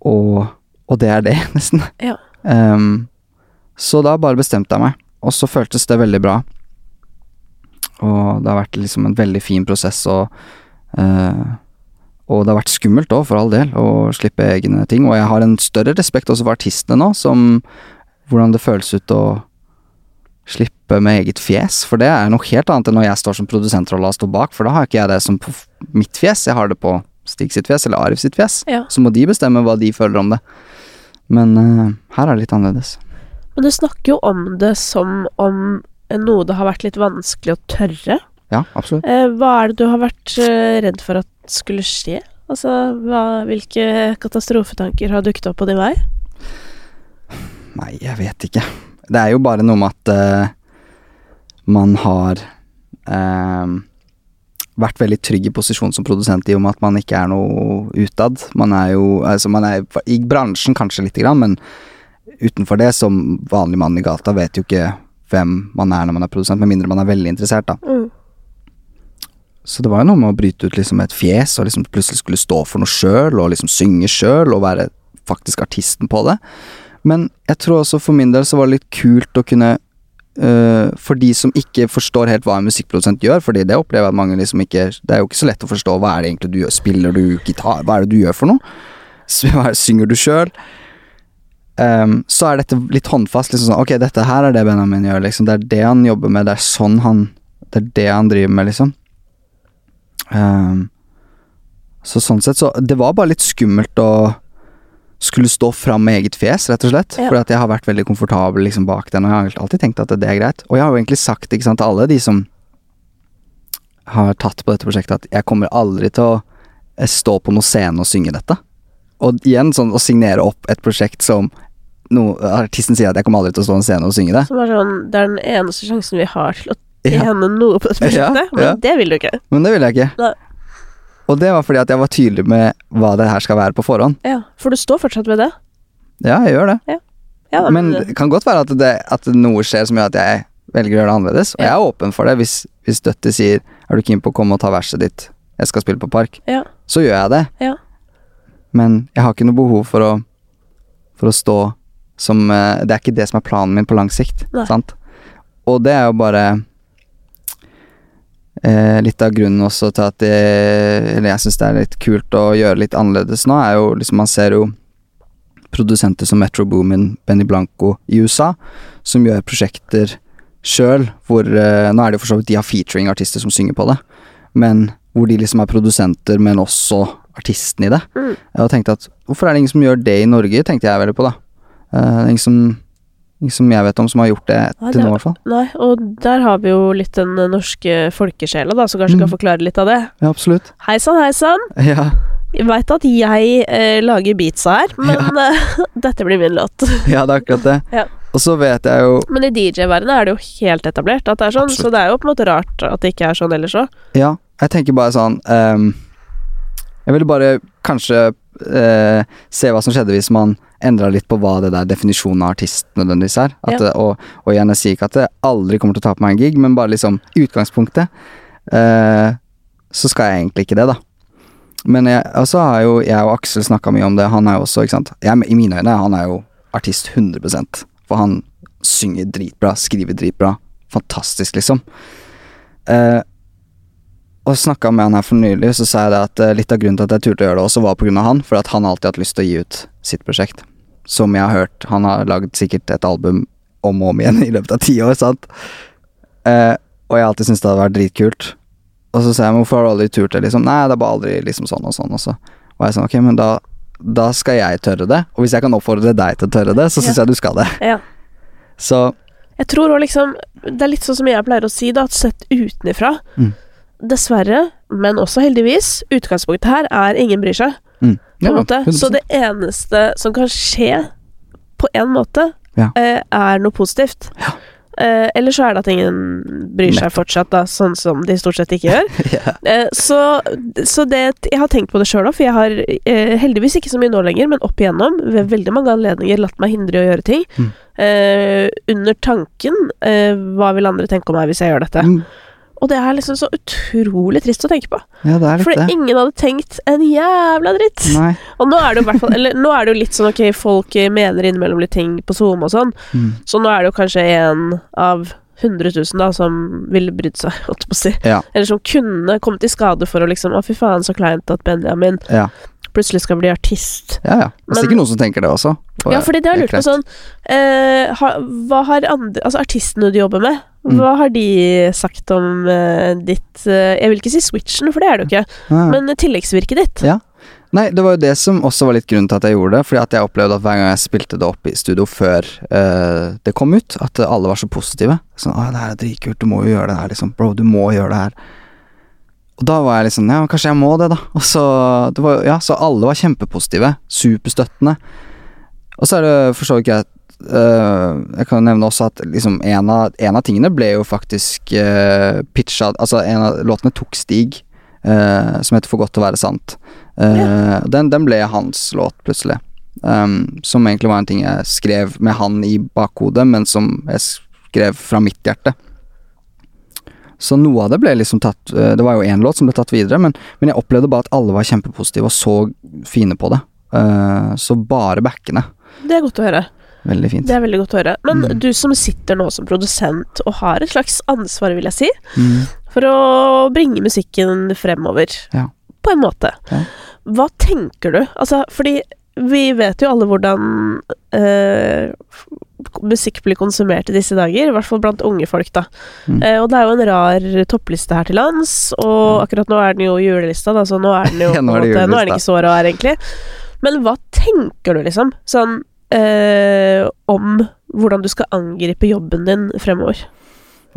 Og, og det er det, <laughs> nesten. Ja. Um, så da bare bestemte jeg meg, og så føltes det veldig bra. Og det har vært liksom en veldig fin prosess og, uh, og det har vært skummelt òg, for all del, å slippe egne ting. Og jeg har en større respekt også for artistene nå, som hvordan det føles ut å slippe med eget fjes. For det er noe helt annet enn når jeg står som produsentrolle og står bak, for da har ikke jeg det som på mitt fjes, jeg har det på Stig sitt fjes eller Arif sitt fjes. Ja. Så må de bestemme hva de føler om det. Men uh, her er det litt annerledes. Men du snakker jo om det som om noe det har vært litt vanskelig å tørre. Ja, absolutt. Uh, hva er det du har vært uh, redd for at skulle skje? Altså, hva, hvilke katastrofetanker har dukket opp på din vei? Nei, jeg vet ikke. Det er jo bare noe med at man har vært veldig trygg i posisjon som produsent i og med at man ikke er noe utad. Man er jo Altså, man er i bransjen kanskje lite grann, men utenfor det, som vanlig mann i gata, vet jo ikke hvem man er når man er produsent, med mindre man er veldig interessert, da. Mm. Så det var jo noe med å bryte ut liksom et fjes, og liksom plutselig skulle stå for noe sjøl, og liksom synge sjøl, og være faktisk artisten på det. Men jeg tror også for min del så var det litt kult å kunne øh, For de som ikke forstår helt hva en musikkprodusent gjør, fordi det opplever jeg at mange liksom ikke Det er jo ikke så lett å forstå hva er det egentlig du gjør, spiller du gitar, hva er det du gjør for noe? <laughs> Hva synger du sjøl? Um, så er dette litt håndfast. Liksom sånn, ok, dette her er det Benjamin gjør, liksom. Det er det han jobber med, det er sånn han Det er det han driver med, liksom. Um, så sånn sett, så Det var bare litt skummelt å skulle stå fram med eget fjes, rett og slett. Ja. For jeg har vært veldig komfortabel liksom bak den, og jeg har alltid tenkt at det er greit. Og jeg har jo egentlig sagt sant, til alle de som har tatt på dette prosjektet, at jeg kommer aldri til å eh, stå på noen scene og synge dette. Og igjen, sånn å signere opp et prosjekt som no, artisten sier at jeg kommer aldri til å stå på en scene og synge det. Som er sånn Det er den eneste sjansen vi har til å Ja. noe på dette prosjektet, Ja, men det vil du ikke. Men det vil jeg ikke. Nei. Og det var fordi at jeg var tydelig med hva det her skal være på forhånd. Ja, For du står fortsatt ved det? Ja, jeg gjør det. Ja, Men det kan godt være at, det, at noe skjer som gjør at jeg velger å gjøre det annerledes. Og Ja. jeg er åpen for det. Hvis, hvis Døtti sier 'er du keen på å komme og ta verset ditt', jeg skal spille på Park, Ja. så gjør jeg det. Ja. Men jeg har ikke noe behov for å For å stå som eh, Det er ikke det som er planen min på lang sikt. Sant? Og det er jo bare eh, litt av grunnen også til at det, Eller jeg syns det er litt kult å gjøre litt annerledes nå, er jo liksom Man ser jo produsenter som Metro Boomin, Benny Blanco i USA, som gjør prosjekter sjøl, hvor eh, Nå er det jo for så vidt de har featuring-artister som synger på det, men hvor de liksom er produsenter, men også artisten i det. Mm. Jeg tenkte at hvorfor er det ingen som gjør det i Norge, tenkte jeg veldig på, da. Eh, det er ingen som, som jeg vet om som har gjort det til det- nå, i hvert fall. Nei, og der har vi jo litt den eh, norske folkesjela, da, som kanskje Mm. kan forklare litt av det. Ja, absolutt. Hei sann, hei sann. <laughs> Ja, Jeg veit at jeg eh, lager beatsa her, men eh, <laughs> dette blir min låt. <laughs> ja det er akkurat det. Ja. Og så vet jeg jo Men i DJ-verdenen er det jo helt etablert at det er sånn, Absolutt. så det er jo på en måte rart at det ikke er sånn ellers òg. Ja, jeg tenker bare sånn um, Jeg ville bare kanskje uh, se hva som skjedde hvis man endra litt på hva det der definisjonen av artist nødvendigvis er. At Ja. og, og igjen, jeg sier ikke at det aldri kommer til å ta på meg en gig, men bare liksom utgangspunktet eh, så skal jeg egentlig ikke det, da. Men jeg, altså har jo jeg og Aksel snakka mye om det. Han er jo også, ikke sant jeg, I mine øyne han er jo artist 100 For han synger dritbra, skriver dritbra. Fantastisk, liksom. Eh, og snakka med han her for nylig, så sa jeg det at eh, litt av grunnen til at jeg turte å gjøre det også, var av han, for at han alltid har hatt lyst til å gi ut sitt prosjekt. Som jeg har hørt. Han har lagd sikkert et album om og om igjen i løpet av ti år, sant. Eh, og jeg har alltid syntes det hadde vært dritkult. Og så sa jeg, men hvorfor har du aldri turt det, liksom? Nei, det er bare aldri liksom sånn og sånn, og så og jeg sånn, ok, men da, da skal jeg tørre det. Og hvis jeg kan oppfordre deg til å tørre det, så syns Ja. jeg du skal det. Ja. Så Jeg tror òg liksom Det er litt sånn som jeg pleier å si, da, at sett utenfra Mm. Dessverre, men også heldigvis, utgangspunktet her er ingen bryr seg, mm. på Ja, måte. Så det eneste som kan skje, på en måte, Ja. eh, er noe positivt. Ja. Eh, eller så er det at ingen bryr seg fortsatt, da, sånn som de stort sett ikke gjør. <laughs> yeah. Eh, så, så det Jeg har tenkt på det sjøl òg, for jeg har eh, heldigvis ikke så mye nå lenger, men opp igjennom, ved veldig mange anledninger, latt meg hindre i å gjøre ting. Mm. Eh, under tanken eh, Hva vil andre tenke om meg hvis jeg gjør dette? Mm. Og det er liksom så utrolig trist å tenke på. ja, det er litt det. ingen hadde tenkt en jævla dritt. Nei. Og nå er det jo hvert fall Eller nå er det jo litt sånn ok, folk mener innimellom litt ting på Zoom og sånn, Mm. så nå er det jo kanskje en av 100 000 da, som ville brydd seg, holdt jeg på å si. Ja. Eller som kunne kommet i skade for å liksom Å, fy faen, så kleint at Benjamin Ja, plutselig skal bli artist. ja. ja. Det er Men- sikkert noen som tenker det også. og Ja, fordi det har jeg lurt på sånn eh, ha, Hva har andre Altså artistene du jobber med. Hva har de sagt om uh, ditt uh, Jeg vil ikke si switchen, for det er det jo ikke, Ja. men tilleggsvirket ditt. Ja. Nei, det var jo det som også var litt grunnen til at jeg gjorde det. Fordi at jeg opplevde at hver gang jeg spilte det opp i studio før uh, det kom ut, at alle var så positive. Sånn 'Å, det her er dritkult, du må jo gjøre det her', liksom. Bro, du må gjøre det her. Og da var jeg liksom Ja, kanskje jeg må det, da. Og så det var, Ja, så alle var kjempepositive. Superstøttende. Og så er det for så vidt greit øh, Jeg kan nevne også at liksom en av, en av tingene ble jo faktisk uh, pitcha Altså, en av låtene tok Stig, uh, som heter 'For godt til å være sant'. Eh, den, den ble hans låt, plutselig. Um, som egentlig var en ting jeg skrev med han i bakhodet, men som jeg skrev fra mitt hjerte. Så noe av det ble liksom tatt eh, Det var jo én låt som ble tatt videre, men, men jeg opplevde bare at alle var kjempepositive og så fine på det. Eh, så bare backende. Det er godt å høre. Veldig fint. Det er veldig godt å høre. Men Mm. du som sitter nå som produsent og har et slags ansvar, vil jeg si, Mm. for å bringe musikken fremover, Ja. på en måte. Ja. Hva tenker du? Altså, fordi vi vet jo alle hvordan eh, musikk blir konsumert i disse dager, i hvert fall blant unge folk, da. Mm. Eh, og det er jo en rar toppliste her til lands, og akkurat nå er den jo julelista, da, så nå er den jo <laughs> Ja, nå er det måte Nå er den ikke så rar, egentlig. Men hva tenker du, liksom, sånn eh, om hvordan du skal angripe jobben din fremover?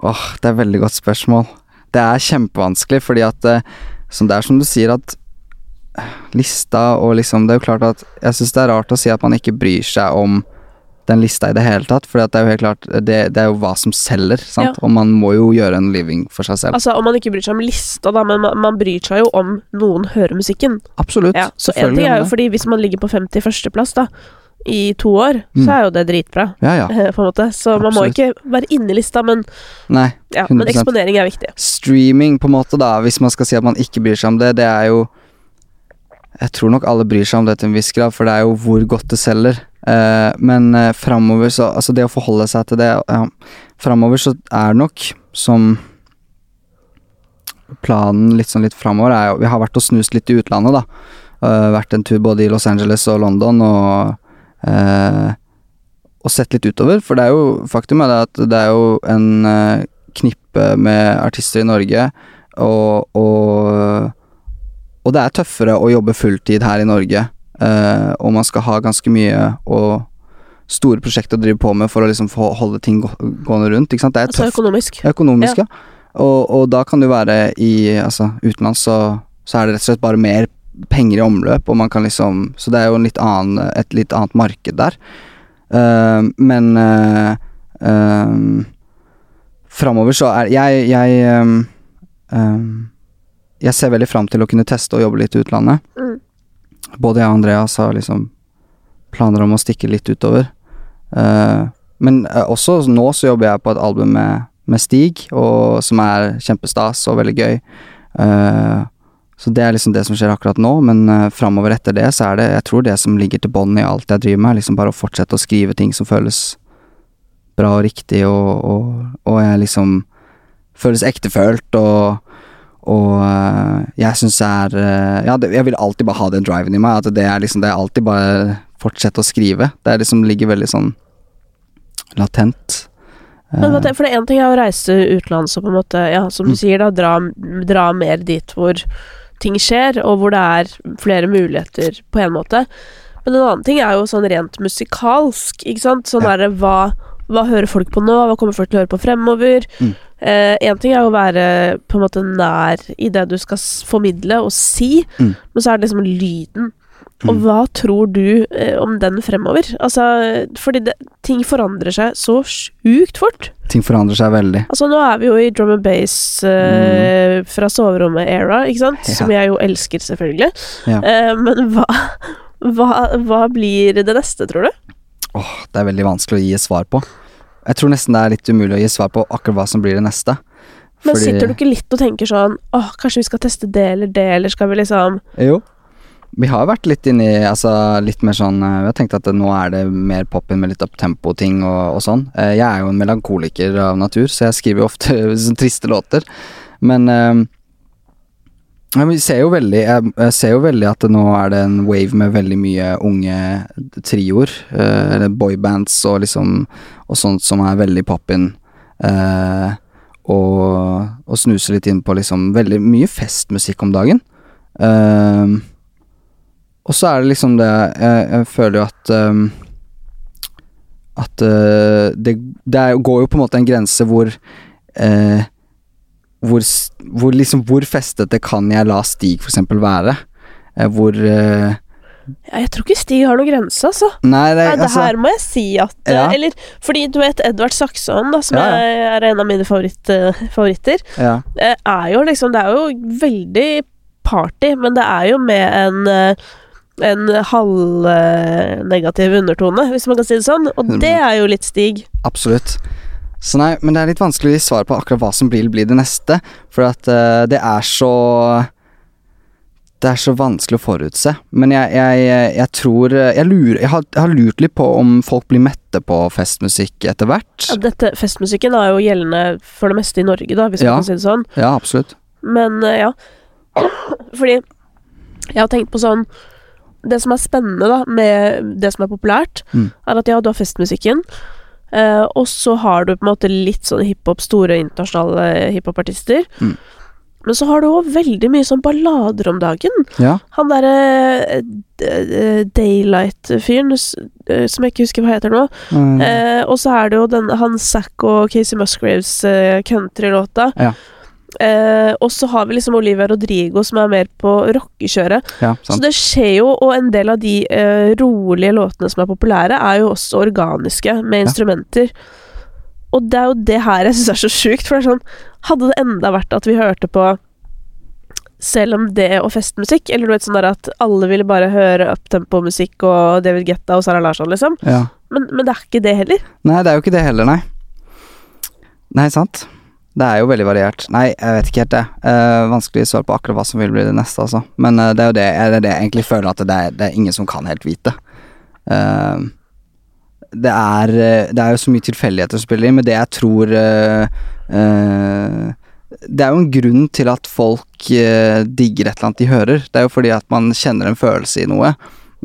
Åh, det er et veldig godt spørsmål. Det er kjempevanskelig, fordi at eh, som Det er som du sier, at eh, lista og liksom Det er jo klart at Jeg syns det er rart å si at man ikke bryr seg om den lista i det hele tatt, for det er jo helt klart Det, det er jo hva som selger, sant, og man må jo gjøre en living for seg selv. Altså, Om man ikke bryr seg om lista, da, men man, man bryr seg jo om noen hører musikken. Absolutt. Ja, så en ting er jo fordi hvis man ligger på 51.-plass da i to år, Mm. så er jo det dritbra. Ja, ja. <laughs> På en måte. Så man må ikke være inne i lista, men, Nei. ja, men eksponering er viktig. Streaming, på en måte, da, hvis man skal si at man ikke bryr seg om det, det er jo Jeg tror nok alle bryr seg om det til en viss grad, for det er jo hvor godt det selger. Uh, men uh, framover så Altså, det å forholde seg til det uh, Framover så er det nok som Planen litt sånn litt framover er jo Vi har vært og snust litt i utlandet, da. Uh, vært en tur både i Los Angeles og London og eh, Og sett litt utover, for det er jo Faktum er det at det er jo en eh, knippe med artister i Norge, og, og Og det er tøffere å jobbe fulltid her i Norge, eh, og man skal ha ganske mye og store prosjekter å drive på med for å liksom få holde ting gå, gående rundt. Ikke sant? Det er Altså tøft økonomisk. økonomisk, ja. Og, og da kan du være i Altså, utenlands så, så er det rett og slett bare mer penger i omløp, og man kan liksom Så det er jo en litt annen, et litt annet marked der. Uh, men uh, Framover så er Jeg Jeg, um, um, jeg ser veldig fram til å kunne teste og jobbe litt i utlandet. Mm. Både jeg og Andreas har liksom planer om å stikke litt utover. Uh, men også nå så jobber jeg på et album med, med Stig, og, som er kjempestas og veldig gøy. Eh, så det er liksom det som skjer akkurat nå, men uh, framover etter det så er det Jeg tror det som ligger til bånn i alt jeg driver med, er liksom bare å fortsette å skrive ting som føles bra og riktig, og, og, og jeg liksom føles ektefølt, og og uh, jeg syns det er uh, Ja, det, jeg vil alltid bare ha den driven i meg. At det er liksom Det er alltid bare fortsette å skrive. Det er liksom ligger veldig sånn latent. Men for det er én ting er å reise utenlands og på en måte, ja, som du Mm. sier, da, dra, dra mer dit hvor ting skjer, og hvor det er flere muligheter, på en måte. Men en annen ting er jo sånn rent musikalsk, ikke sant. Sånn Ja. derre hva, hva hører folk på nå, hva kommer folk til å høre på fremover? Mm. eh, ting er jo å være på en måte nær i det du skal formidle og si, Mm. men så er det liksom lyden. Og Mm. hva tror du eh, om den fremover? Altså, fordi det, ting forandrer seg så sjukt fort. ting forandrer seg veldig. Altså, nå er vi jo i drum and bass eh, fra soverommet-era, ikke sant? Mm. Ja. Som jeg jo elsker, selvfølgelig. Ja. Eh, men hva, <laughs> hva, hva blir det neste, tror du? Åh, det er veldig vanskelig å gi et svar på. Jeg tror nesten det er litt umulig å gi svar på akkurat hva som blir det neste. Men Fordi- sitter du ikke litt og tenker sånn Åh, kanskje vi skal teste det eller det, eller skal vi liksom Jo. Vi har vært litt inni altså litt mer sånn Vi har tenkt at nå er det mer poppen med litt uptempo-ting og, og sånn. Jeg er jo en melankoliker av natur, så jeg skriver jo ofte <laughs> sånn triste låter. Men ja, vi ser veldig jeg, ser jo veldig at nå er det en wave med veldig mye unge trioer, eh, eller boybands og liksom Og sånt som er veldig pop-in. Eh, og, og snuser litt inn på liksom veldig mye festmusikk om dagen. Eh, og så er det liksom det Jeg, jeg føler jo at um, At uh, det, det er, går jo på en måte en grense hvor uh, hvor, hvor, liksom, hvor festete kan jeg la Stig eksempel være? Uh, hvor ja, jeg tror ikke Stig har noen grense, altså. Nei, det, Nei, det altså, her må jeg si at ja. Eller fordi du vet Edvard Saxon, da, som Ja, er en av mine favoritt, favoritter, ja, er jo liksom Det er jo veldig party, men det er jo med en en halvnegativ undertone, hvis man kan si det sånn. Og det er jo litt Stig. absolutt. Så nei, men det er litt vanskelig å gi svar på akkurat hva som blir, bli det neste, for at uh, det er så Det er så vanskelig å forutse. Men jeg, jeg, jeg tror jeg, lurer, jeg, har, jeg har lurt litt på om folk blir mette på festmusikk etter hvert. Ja, dette Festmusikken er jo gjeldende for det meste i Norge, da, hvis Ja. man kan si det sånn. Ja, absolutt. Men eh, ja. <clears throat> Fordi jeg har tenkt på sånn Det som er spennende da med det som er populært, Mm. er at ja, du har festmusikken, eh, og så har du på en måte litt sånn hiphop, store internasjonale hiphopartister. Mm. Men så har du òg veldig mye sånn ballader om dagen. Ja. Han derre eh, eh, Daylight-fyren, eh, som jeg ikke husker hva heter nå. Mm. Eh, og så er det jo den, han Zack og Casey Musgraves eh, countrylåta. Ja. Eh, og så har vi liksom Olivia Rodrigo som er mer på rockekjøret. ja, Så det skjer jo, og en del av de eh, rolige låtene som er populære, er jo også organiske, med Ja. instrumenter. Og det er jo det her jeg syns er så sjukt, for det er sånn Hadde det enda vært at vi hørte på selv om det og festmusikk, eller du vet sånn der at alle ville bare høre uptempo-musikk og David Guetta og Sara Larsson, liksom. Ja. Men, men det er ikke det heller. Nei, det er jo ikke det heller, nei. Nei, sant. Det er jo veldig variert. Nei, jeg vet ikke helt det. Uh, vanskelig å svare på akkurat hva som vil bli det neste, altså. Men uh, det er jo det, er det jeg egentlig føler at det er, det er ingen som kan helt vite. Uh, det er eh, Det er jo så mye tilfeldigheter som spiller inn, men det jeg tror eh, eh, Det er jo en grunn til at folk eh, digger et eller annet de hører. Det er jo fordi at man kjenner en følelse i noe.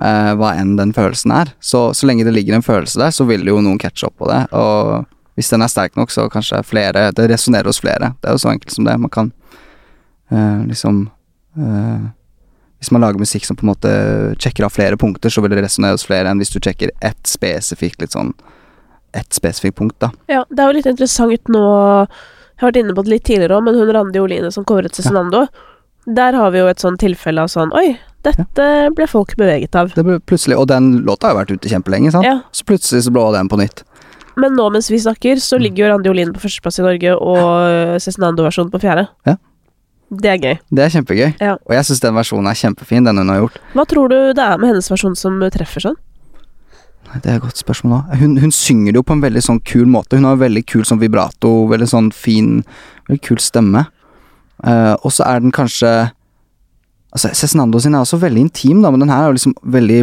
eh, hva enn den følelsen er. Så, så lenge det ligger en følelse der, så vil jo noen catche opp på det. Og hvis den er sterk nok, så kanskje flere Det resonnerer hos flere. Det er jo så enkelt som det. Man kan uh, liksom uh, Hvis man lager musikk som på en måte sjekker av flere punkter, så vil det resonnere hos flere enn hvis du sjekker ett spesifikt litt sånn ett spesifikt punkt, da. Ja, det er jo litt interessant nå Jeg har vært inne på det litt tidligere òg, men hun Randi Oline som covret Cezinando, der har vi jo et sånn tilfelle av sånn Oi, dette ble folk beveget av. Det ble plutselig, Og den låta har jo vært ute kjempelenge, sant? Ja, Så plutselig så blå den på nytt. Men nå mens vi snakker, så ligger jo Randi Olin på førsteplass i Norge, og Cezinando-versjonen på fjerde. Ja. Det er gøy. Det er kjempegøy. Ja. Og jeg syns den versjonen er kjempefin, den hun har gjort. Hva tror du det er med hennes versjon som treffer sånn? Nei, Det er et godt spørsmål da. Hun, hun synger det jo på en veldig sånn kul måte. Hun har en veldig kul sånn vibrato, veldig sånn fin Veldig kul stemme. Uh, og så er den kanskje Altså, Cezinando sin er også veldig intim, da, men den her er jo liksom veldig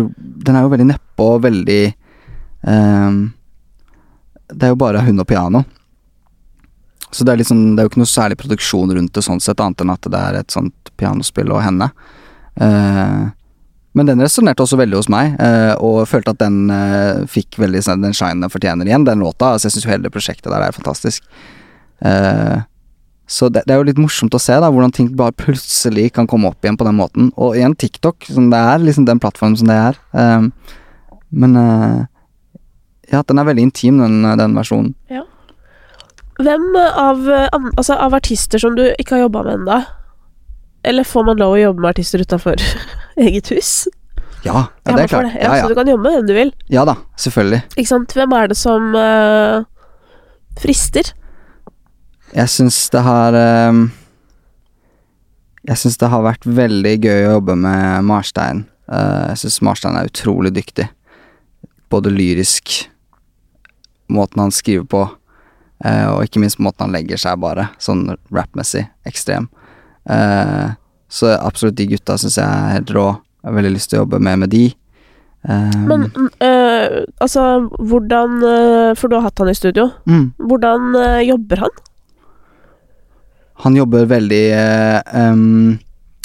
Den er jo veldig nedpå og veldig ehm, Det er jo bare hun og piano. Så det er liksom Det er jo ikke noe særlig produksjon rundt det sånn sett, annet enn at det er et sånt pianospill og henne. Eh, men den resonnerte også veldig hos meg, eh, og følte at den eh, fikk veldig sånn- den shine den fortjener igjen, den låta. Altså, jeg syns hele det prosjektet der er fantastisk. Så det, det er jo litt morsomt å se da, hvordan ting bare plutselig kan komme opp igjen på den måten. Og igjen TikTok, som det er, liksom den plattformen som det er. Men ja, den er veldig intim, den, den versjonen. Hvem av, altså, av artister som du ikke har jobba med ennå Eller får man lov å jobbe med artister utafor <laughs> eget hus? Ja, ja, det er klart. klart. Ja, Ja, Så du kan jobbe med hvem du vil. ja da, selvfølgelig. Ikke sant? Hvem er det som uh, frister? Jeg syns det har ehm, Jeg syns det har vært veldig gøy å jobbe med Marstein. Uh, jeg syns Marstein er utrolig dyktig. Både lyrisk, måten han skriver på, eh, og ikke minst måten han legger seg bare, sånn rappmessig, ekstrem. Eh, så absolutt de gutta syns jeg er helt rå. Jeg har veldig lyst til å jobbe mer med de. Um, Men øh, altså, hvordan øh, For du har hatt han i studio. mm, Hvordan øh, jobber han? han jobber veldig eh, em,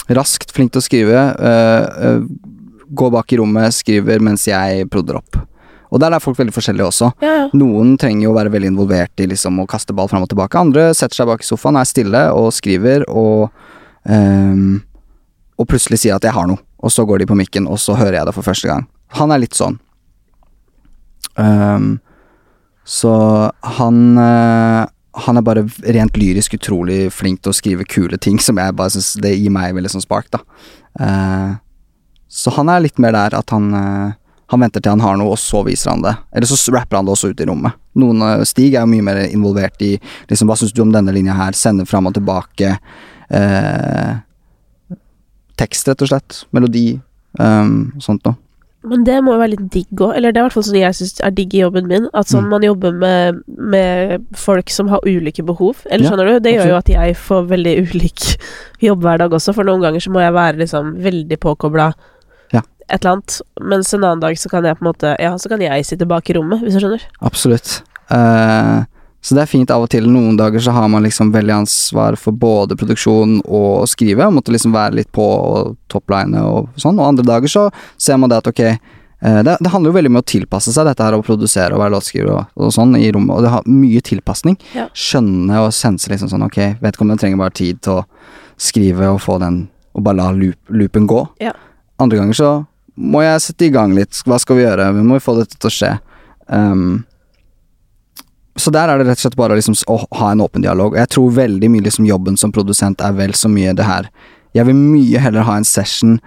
raskt, flink til å skrive. eh, eh, går bak i rommet, skriver mens jeg prodder opp. Og der er folk veldig forskjellige også. Ja, ja. Noen trenger jo å være veldig involvert i liksom å kaste ball fram og tilbake. Andre setter seg bak i sofaen, er stille og skriver og um, Og plutselig sier at 'jeg har noe', og så går de på mikken, og så hører jeg det for første gang. Han er litt sånn. Um, så han uh, Han er bare rent lyrisk utrolig flink til å skrive kule ting som jeg bare syns Det gir meg veldig sånn spark, da. Uh, så han er litt mer der at han eh, han venter til han har noe, og så viser han det. Eller så rapper han det også ut i rommet. Noen, eh, Stig er jo mye mer involvert i liksom, hva syns du om denne linja her, sender fram og tilbake. Eh, tekst, rett og slett. Melodi. Um, sånt noe. Men det må jo være litt digg òg. Eller det er i hvert fall sånn jeg syns er digg i jobben min. At sånn Mm. man jobber med, med folk som har ulike behov. Eller Ja, skjønner du? Det gjør jo at jeg får veldig <laughs> ulik jobbhverdag også. For noen ganger så må jeg være liksom veldig påkobla. Et eller annet. Mens en annen dag så kan jeg på en måte Ja, så kan jeg sitte bak i rommet, hvis du skjønner. Absolutt. Eh, så det er fint av og til. Noen dager så har man liksom veldig ansvar for både produksjon og å skrive, og måtte liksom være litt på og toppline og sånn. Og andre dager så ser man det at ok, eh, det, det handler jo veldig om å tilpasse seg dette her å produsere og være låtskriver og, og sånn i rommet, og det har mye tilpasning. Ja. Skjønne og sense liksom sånn ok, vedkommende trenger bare tid til å skrive og få den, og bare la loop, loopen gå. Ja. Andre ganger så må jeg sette i gang litt, hva skal vi gjøre, vi må jo få dette til å skje. Um, så der er det rett og slett bare liksom, å ha en åpen dialog. Og jeg tror veldig mye liksom jobben som produsent er vel så mye det her Jeg vil mye heller ha en session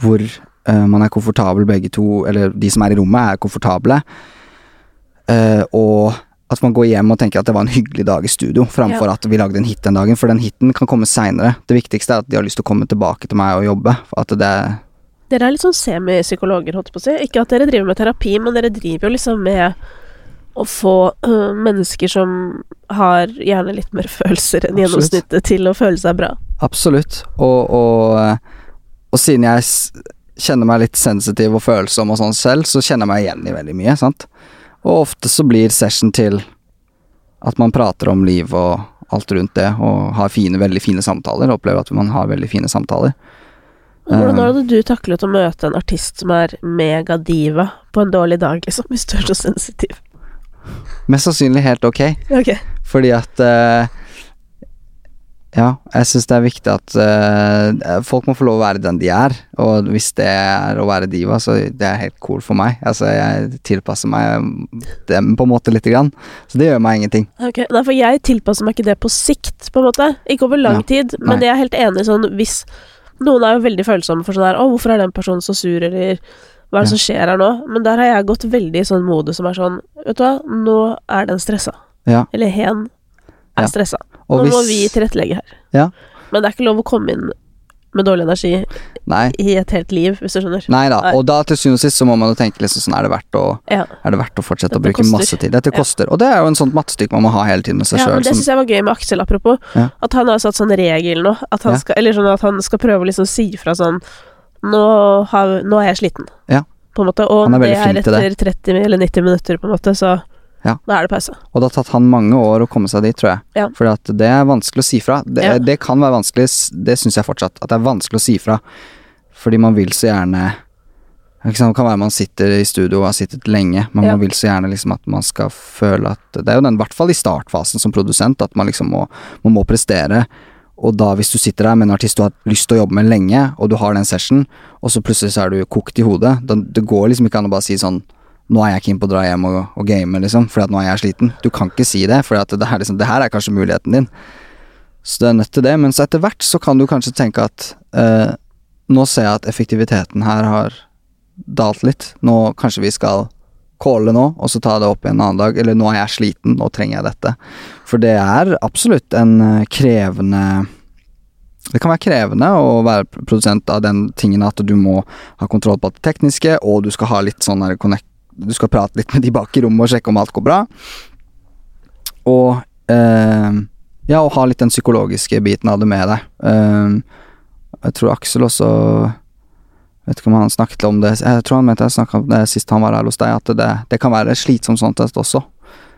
hvor uh, man er komfortabel begge to, eller de som er i rommet, er komfortable. Uh, og at man går hjem og tenker at det var en hyggelig dag i studio, framfor at vi lagde en hit den dagen. For den hiten kan komme seinere. Det viktigste er at de har lyst til å komme tilbake til meg og jobbe. For at det Dere er litt sånn semipsykologer, holdt jeg på å si. Ikke at dere driver med terapi, men dere driver jo liksom med å få øh, mennesker som har gjerne litt mer <laughs> følelser enn Absolutt. gjennomsnittet, til å føle seg bra. Absolutt. Og, og, og siden jeg kjenner meg litt sensitiv og følsom og sånn selv, så kjenner jeg meg igjen i veldig mye, sant. Og ofte så blir session til at man prater om liv og alt rundt det, og har fine, veldig fine samtaler. Opplever at man har veldig fine samtaler. Hvordan hadde du taklet å møte en artist som er megadiva på en dårlig dag, liksom, hvis du er så sensitiv? Mest sannsynlig helt ok, okay. fordi at uh, Ja, jeg syns det er viktig at uh, folk må få lov å være den de er. Og hvis det er å være diva, så det er helt cool for meg. Altså, jeg tilpasser meg dem på en måte lite grann. Så det gjør meg ingenting. Ok, Nei, for jeg tilpasser meg ikke det på sikt, på en måte. Ikke over lang Ja, tid, nei. men jeg er helt enig sånn hvis Noen er jo veldig følsomme for sånn der Å, hvorfor er den personen så sur, eller hva er det Ja. som skjer her nå? Men der har jeg gått veldig i sånn modus som er sånn Vet du hva, nå er den stressa. Ja. Eller hen er Ja. stressa. Og Nå må vi tilrettelegge her. Ja. Men det er ikke lov å komme inn med dårlig energi Nei. i et helt liv, hvis du skjønner. Nei da. Og da til syvende og sist så må man jo tenke liksom sånn Er det verdt å, Ja. det verdt å fortsette å bruke koster. masse tid? Dette Ja. koster. Og det er jo en sånt mattestykke man må ha hele tiden med seg Ja, men sjøl. det syns jeg var gøy med Aksel, apropos. Ja. At han har satt sånn regel nå. At han skal, eller sånn at han skal prøve å liksom si fra sånn Nå, har, nå er jeg sliten. Ja. På en måte. Og er det er etter 30 eller 90 minutter, på en måte, så Ja. da er det pause. Og det har tatt han mange år å komme seg dit, tror jeg. Ja. For det er vanskelig å si fra. Det, Ja. det kan være vanskelig, det syns jeg fortsatt. At det er vanskelig å si fra. Fordi man vil så gjerne ikke sant, Det kan være man sitter i studio og har sittet lenge, men Ja. man vil så gjerne liksom at man skal føle at Det er jo den, i hvert fall i startfasen som produsent, at man liksom må, man må prestere. Og da, hvis du sitter der med en artist du har lyst til å jobbe med lenge, og du har den session, og så plutselig så er du kokt i hodet, det går liksom ikke an å bare si sånn nå er jeg keen på å dra hjem og, og game, liksom, fordi at nå er jeg sliten. Du kan ikke si det, for det, liksom, det her er kanskje muligheten din. Så du er nødt til det. Men så etter hvert så kan du kanskje tenke at eh, nå ser jeg at effektiviteten her har dalt litt. Nå kanskje vi skal calle nå, og så ta det opp igjen en annen dag. Eller nå er jeg sliten, nå trenger jeg dette. For det er absolutt en eh, krevende det kan være krevende å være produsent av den tingen at du må ha kontroll på det tekniske, og du skal ha litt sånn connect Du skal prate litt med de bak i rommet og sjekke om alt går bra. Og eh, ja, og ha litt den psykologiske biten av det med deg. Eh, jeg tror Aksel også Vet ikke om han snakket om det Jeg tror han mente jeg snakka om det sist han var her hos deg, at det, det kan være slitsomt sånn sett også.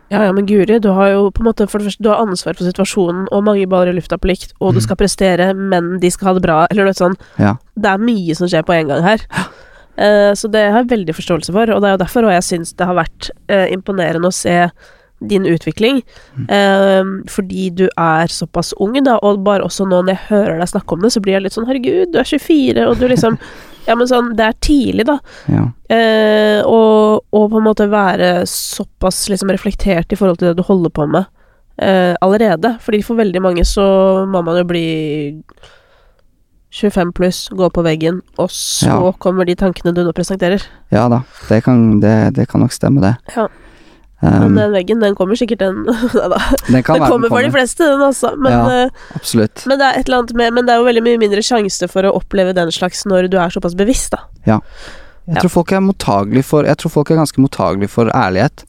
Ja, ja, men Guri, du har jo på en måte For det første, du har ansvar for situasjonen, og mange baller i lufta på likt, og du Mm. skal prestere, men de skal ha det bra, eller noe sånt. Ja. Det er mye som skjer på en gang her. Eh, så det har jeg veldig forståelse for, og det er jo derfor jeg syns det har vært eh, imponerende å se din utvikling. Mm. Fordi du er såpass ung, da, og bare også nå når jeg hører deg snakke om det, så blir jeg litt sånn herregud, du er 24, og du liksom <laughs> Ja, men sånn, det er tidlig, da. Ja. Eh, og, og på en måte være såpass liksom reflektert i forhold til det du holder på med eh, allerede. Fordi for veldig mange så må man jo bli 25 pluss, gå på veggen, og så Ja. kommer de tankene du nå presenterer. ja da, det kan, det, det kan nok stemme, det. Ja. Um, Men den veggen, den kommer sikkert, den. <laughs> Den kan Den være kommer for de fleste, den altså. Men, Ja. eh, Absolutt. men det er et eller annet med Men det er jo veldig mye mindre sjanse for å oppleve den slags når du er såpass bevisst, da. Jeg Ja. tror folk er mottagelig for Jeg tror folk er ganske mottagelig for ærlighet.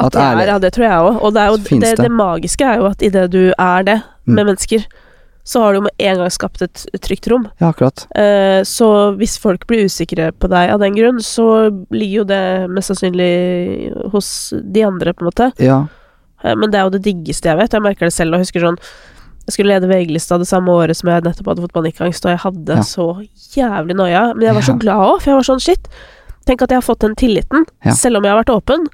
At Det er, ærlig ja, det tror jeg òg. Og det, jo, det, det. magiske er jo at idet du er det Mm. med mennesker, så har du med en gang skapt et trygt rom. Ja, akkurat. Eh, så hvis folk blir usikre på deg av den grunn, så ligger jo det mest sannsynlig hos de andre, på en måte. Ja. Eh, men det er jo det diggeste jeg vet. Jeg merker det selv og husker sånn Jeg skulle lede VG-lista det samme året som jeg nettopp hadde fått panikkangst, og jeg hadde Ja. så jævlig noia. Men jeg var så glad òg, for jeg var sånn shit. Tenk at jeg har fått den tilliten, Ja. selv om jeg har vært åpen.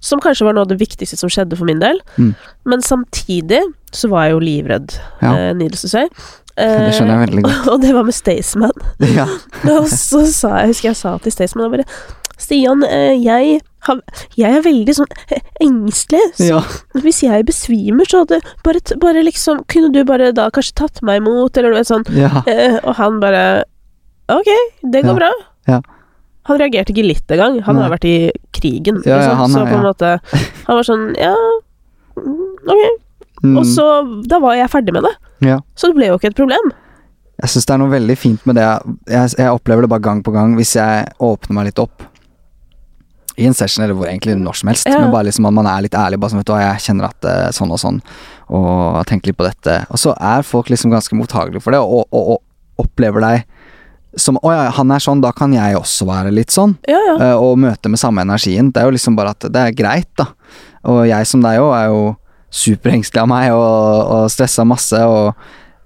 Som kanskje var noe av det viktigste som skjedde for min del. Mm. Men samtidig så var jeg jo livredd, Ja. eh, nydelsesøy. <laughs> Eh. Det skjønner jeg veldig godt. <laughs> Og det var med Staysman. <laughs> Ja. Og så sa jeg, husker jeg sa til Staysman og bare Stian, eh, jeg, har, jeg er veldig sånn eh, engstelig. Så ja. hvis jeg besvimer, så hadde bare, bare liksom Kunne du bare da kanskje tatt meg imot, eller noe sånn. ja. Eh, og han bare Ok, det går bra. Ja. Han reagerte ikke litt engang. Han Nei. har vært i krigen, Ja, ja, liksom. han så på en måte Han var sånn Ja, mm, ok. Mm. Og så Da var jeg ferdig med det. Ja. Så det ble jo ikke et problem. Jeg syns det er noe veldig fint med det. Jeg, jeg opplever det bare gang på gang hvis jeg åpner meg litt opp. I en session eller hvor egentlig når som helst, Ja. men bare liksom at man er litt ærlig. Bare sånn, vet du jeg kjenner at det er sånn og sånn, og tenker litt på dette. Og så er folk liksom ganske mottagelige for det, og, og, og opplever deg som Å ja, han er sånn, da kan jeg også være litt sånn. Ja, ja. Uh, Og møte med samme energien. Det er jo liksom bare at det er greit, da. Og jeg som deg òg er jo superengstelig av meg og, og stressa masse. Og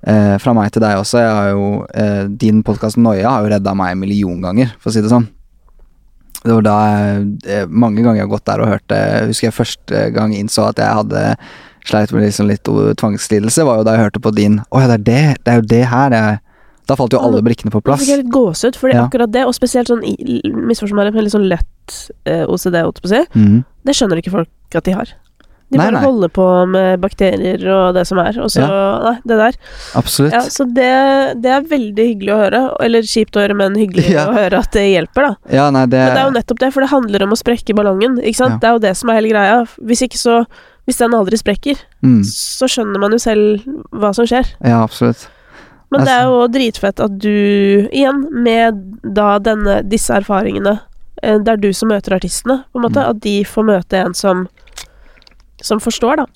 eh, fra meg til deg også. Jeg har jo, eh, din podkast Noia har jo redda meg en million ganger, for å si det sånn. Det var da jeg, mange ganger jeg har gått der og hørt det. Husker jeg første gang innså at jeg hadde sleit med liksom litt tvangslidelse, var jo da jeg hørte på din Å ja, det er det. Det er jo det her. Det er, da falt jo alle brikkene på plass. plass. fikk jeg litt gåsehud, for Ja. akkurat det, og spesielt sånn misforstå meg litt sånn lett eh, OCD, holdt jeg på å si, Mhm. det skjønner ikke folk at de har. De Nei, bare nei. holder på med bakterier og det som er, og så Nei, det der. Absolutt. Ja, så det, det er veldig hyggelig å høre. Eller kjipt å høre, men hyggelig <laughs> Ja. å høre at det hjelper, da. Ja, nei, det, Men det er jo nettopp det, for det handler om å sprekke ballongen, ikke sant. Ja. Det er jo det som er hele greia. Hvis ikke så Hvis den aldri sprekker, mm, så skjønner man jo selv hva som skjer. Ja, absolutt. Men det er jo dritfett at du, igjen, med da denne, disse erfaringene eh, Det er du som møter artistene, på en måte. Mm. At de får møte en som Som forstår, da.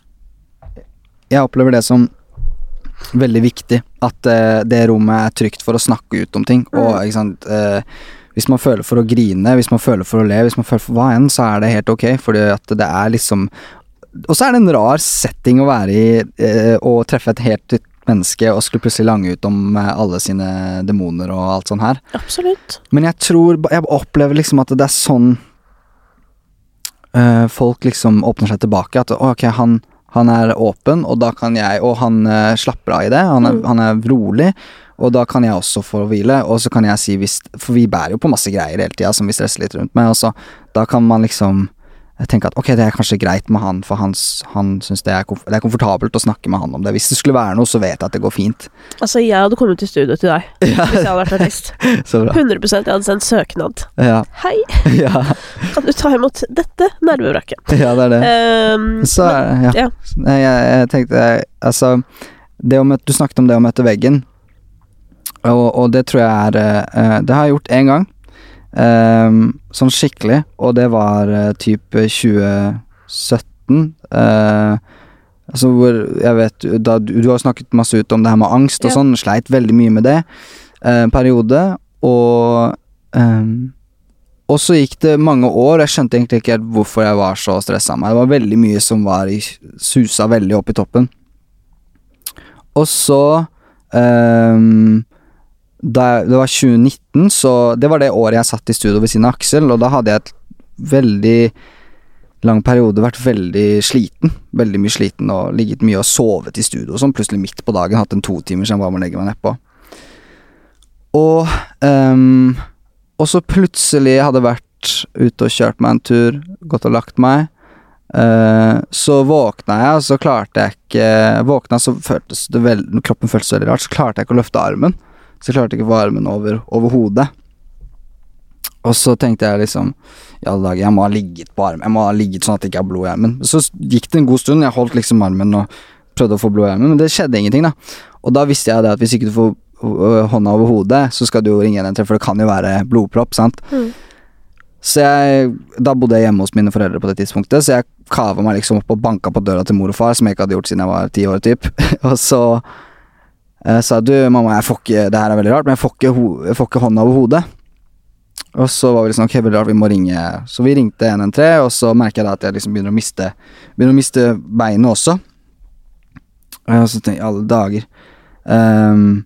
Jeg opplever det som veldig viktig. At uh, det rommet er trygt for å snakke ut om ting. Og Mm. ikke sant uh, Hvis man føler for å grine, hvis man føler for å le, hvis man føler for hva enn, så er det helt ok, fordi at det er liksom Og så er det en rar setting å være i, eh, å treffe et helt menneske og skulle plutselig lange ut om eh, alle sine demoner og alt sånt her. Absolutt. Men jeg tror Jeg opplever liksom at det er sånn øh, folk liksom åpner seg tilbake. At ok, han, han er åpen, og da kan jeg Og han øh, slapper av i det. Han er, Mm. han er rolig, og da kan jeg også få hvile. Og så kan jeg si hvis For vi bærer jo på masse greier hele tida som vi stresser litt rundt med. Og så da kan man liksom tenke at ok, det er kanskje greit med han, for hans, han syns det, det er komfortabelt å snakke med han om det. Hvis det skulle være noe, så vet jeg at det går fint. Altså, jeg hadde kommet til studio til deg <laughs> hvis jeg hadde vært artist. <laughs> så bra. 100% Jeg hadde sendt søknad. Ja, Hei, <laughs> ja, kan du ta imot dette nervevraket? ja, det er det. Um, Så det, ja. ja. Jeg, jeg tenkte Altså, møte, du snakket om det å møte veggen, og, og det tror jeg er eh, Det har jeg gjort én gang. Ehm, sånn skikkelig, og det var uh, type 2017. Uh, altså hvor Jeg vet da, du, du har snakket masse ut om det her med angst og Ja. sånn, sleit veldig mye med det en uh, periode, og um, og så gikk det mange år, jeg skjønte egentlig ikke helt hvorfor jeg var så stressa meg. Det var veldig mye som var i, susa veldig opp i toppen. Og så um, da, Det var 2019, så det var det året jeg satt i studio ved siden av Aksel, og da hadde jeg et veldig lang periode vært veldig sliten. Veldig mye sliten og ligget mye og sovet i studio og sånn. Plutselig midt på dagen hatt en to timer siden jeg bare må legge meg nedpå. Og um, Og så plutselig hadde vært ute og kjørt meg en tur, gått og lagt meg. Uh, så våkna jeg, og så klarte jeg ikke Våkna, så føltes det veldig Kroppen føltes veldig rart, så klarte jeg ikke å løfte armen. Så jeg klarte ikke å få armen over, overhodet. Og så tenkte jeg liksom I alle dager, jeg må ha ligget på armen. Jeg må ha ligget sånn at det ikke har blod i armen. Så gikk det en god stund, jeg holdt liksom armen og prøvde å få blod i armen, men det skjedde ingenting, da. Og da visste jeg det at hvis ikke du får hånda over hodet, så skal du jo ringe 113, for det kan jo være blodpropp, sant. Mm. Så jeg Da bodde jeg hjemme hos mine foreldre på det tidspunktet, så jeg kava meg liksom opp og banka på døra til mor og far, som jeg ikke hadde gjort siden jeg var ti år, typ. <laughs> og så eh, sa du, mamma, jeg får ikke Det her er veldig rart, men jeg får ikke, jeg får ikke hånda over hodet. Og så var vi liksom ok, veldig rart, vi må ringe Så vi ringte 113, og så merker jeg da at jeg liksom begynner å miste Begynner å miste beinet også. Og så tenker jeg alle dager um,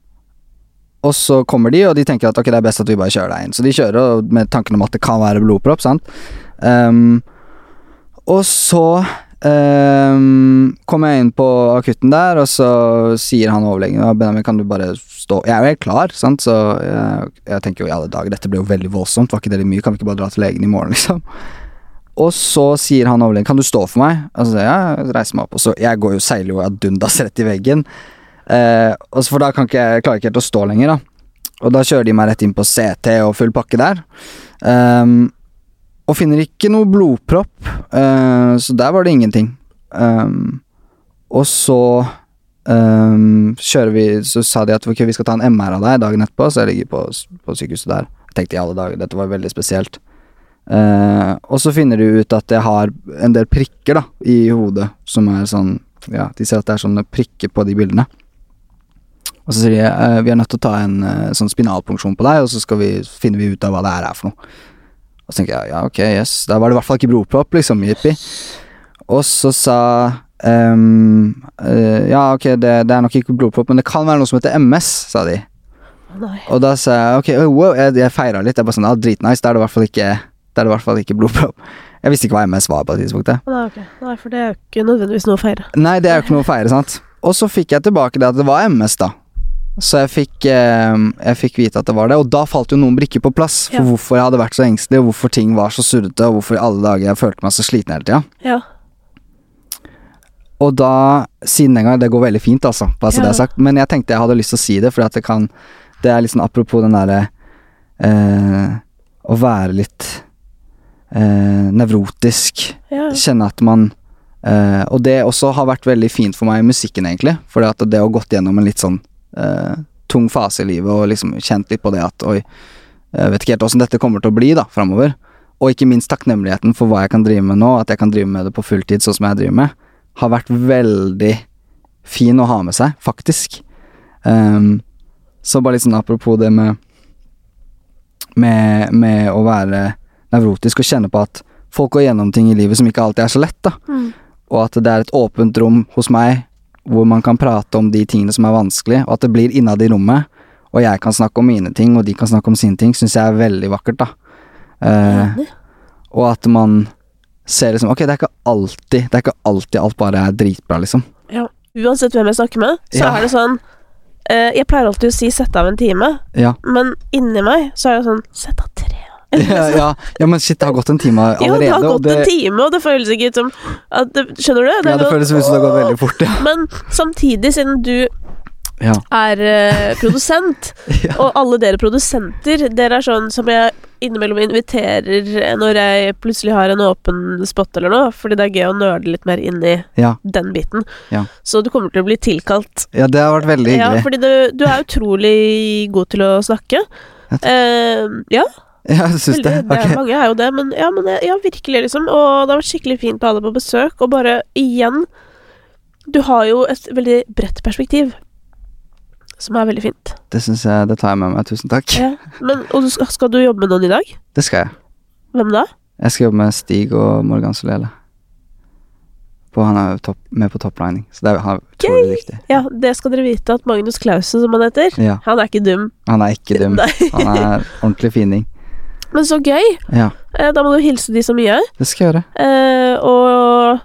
Og så kommer de, og de tenker at ok, det er best at vi bare kjører deg inn. Så de kjører med tanken om at det kan være blodpropp, sant. Um, og så Um, kommer jeg inn på akutten der, og så sier han overlegen Benjamin, kan du bare stå Jeg er jo helt klar, sant, så jeg, jeg tenker jo i alle dager, dette ble jo veldig voldsomt, var ikke det litt mye, kan vi ikke bare dra til legen i morgen, <laughs> liksom? Og så sier han overlegen, kan du stå for meg? Og så sier jeg, reiser meg opp, og så Jeg går jo seiler jo ad dundas rett i veggen, uh, for da kan ikke jeg klarer ikke helt å stå lenger, da. Og da kjører de meg rett inn på CT og full pakke der. Um, og finner ikke noe blodpropp, uh, så der var det ingenting. Um, og så um, kjører vi Så sa de at okay, vi skal ta en MR av deg dagen etterpå, så jeg ligger på, på sykehuset der. Jeg tenkte i alle dager, dette var veldig spesielt. Uh, og så finner de ut at jeg har en del prikker da i hodet, som er sånn Ja, de ser at det er sånne prikker på de bildene. Og så sier de uh, vi er nødt til å ta en uh, sånn spinalpunksjon på deg, og så vi, finner vi ut av hva det her er for noe. Og så tenker jeg ja, ok, yes. Da var det i hvert fall ikke blodpropp, liksom. Jippi. Og så sa um, uh, Ja, ok, det, det, er nok ikke blodpropp, men det kan være noe som heter MS, sa de. Nei. Og da sa jeg ok, wow, jeg, jeg feira litt. Jeg bare sånn, ja, dritnice. Da er det i hvert fall ikke Det er det i hvert fall ikke blodpropp. Jeg visste ikke hva MS var på det tidspunktet. Nei, okay. Nei, for det er jo ikke nødvendigvis noe å feire. Nei, det er jo ikke noe å feire, sant. Og så fikk jeg tilbake det at det var MS, da. Så jeg fikk, eh, jeg fikk, vite at det var det, og da falt jo noen brikker på plass for ja. hvorfor jeg hadde vært så engstelig, og hvorfor ting var så surrete, og hvorfor i alle dager jeg følte meg så sliten hele tida. Ja. Og da, siden den gang Det går veldig fint, altså, bare så ja. sagt, men jeg tenkte jeg hadde lyst til å si det, at det kan Det er sånn apropos den derre eh, Å være litt eh, nevrotisk. Kjenne at man eh, Og det også har vært veldig fint for meg i musikken, egentlig, at det å gått gjennom en litt sånn eh, tung fase i livet og liksom kjent litt på det at oi, jeg vet ikke helt åssen dette kommer til å bli da, framover. Og ikke minst takknemligheten for hva jeg kan drive med nå, at jeg kan drive med det på fulltid sånn som jeg driver med, har vært veldig fin å ha med seg, faktisk. Um, så bare litt sånn apropos det med, med, med å være nevrotisk og kjenne på at folk går gjennom ting i livet som ikke alltid er så lett, da. Mm. Og at det er et åpent rom hos meg hvor man kan prate om de tingene som er vanskelig, og at det blir innad i rommet, og jeg kan snakke om mine ting, og de kan snakke om sine ting, syns jeg er veldig vakkert, da. Eh, og at man ser liksom Ok, det er ikke alltid Det er ikke alltid alt bare er dritbra, liksom. Ja. Uansett hvem jeg snakker med, så ja. er det sånn eh, Jeg pleier alltid å si 'sett av en time', ja. men inni meg så er det sånn 'sett av tre' ja, ja, ja, men shit, det har gått en time allerede. Ja, det har gått det... en time, og det føles ikke ut som det, Skjønner du? Det ja, det føles som det har gått veldig fort, ja. Men samtidig, siden du ja. er uh, produsent, <laughs> ja. og alle dere produsenter Dere er sånn som jeg innimellom inviterer når jeg plutselig har en åpen spot eller noe, fordi det er gøy å nerde litt mer inn i ja. den biten. Så du kommer til å bli tilkalt. Ja, det har vært veldig hyggelig. Ja, fordi du, du er utrolig god til å snakke. Uh, ja. <laughs> Ja, du syns det? Okay. det? Mange er jo det, men ja, men ja, virkelig, liksom. Og det har vært skikkelig fint å ha deg på besøk, og bare igjen Du har jo et veldig bredt perspektiv. Som er veldig fint. Det syns jeg Det tar jeg med meg. Tusen takk. Ja. Men, og du skal, skal, du jobbe med noen i dag? Det skal jeg. Hvem da? Jeg skal jobbe med Stig og Morgan Solele. På, han er topp, med på topplining, så det er, han er utrolig Yay! dyktig. Ja, det skal dere vite at Magnus Clausen, som han heter, Ja, han er ikke dum. han er ikke dum. <laughs> Nei. Han er ordentlig fining. Men så gøy! Ja, Eh, Da må du hilse de så mye. det skal jeg gjøre. Eh, og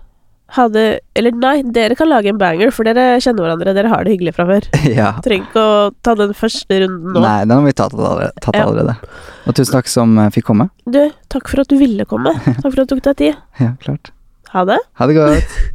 hadde Eller nei, dere kan lage en banger, for dere kjenner hverandre. Dere har det hyggelig fra før. <laughs> ja. Trenger ikke å ta den første runden nå. Nei, den har vi tatt allerede. Tatt Ja. Og tusen takk som eh, fikk komme. Du, takk for at du ville komme. <laughs> Takk for at du tok deg tid. Ja, klart. Ha det. Ha det godt. <laughs>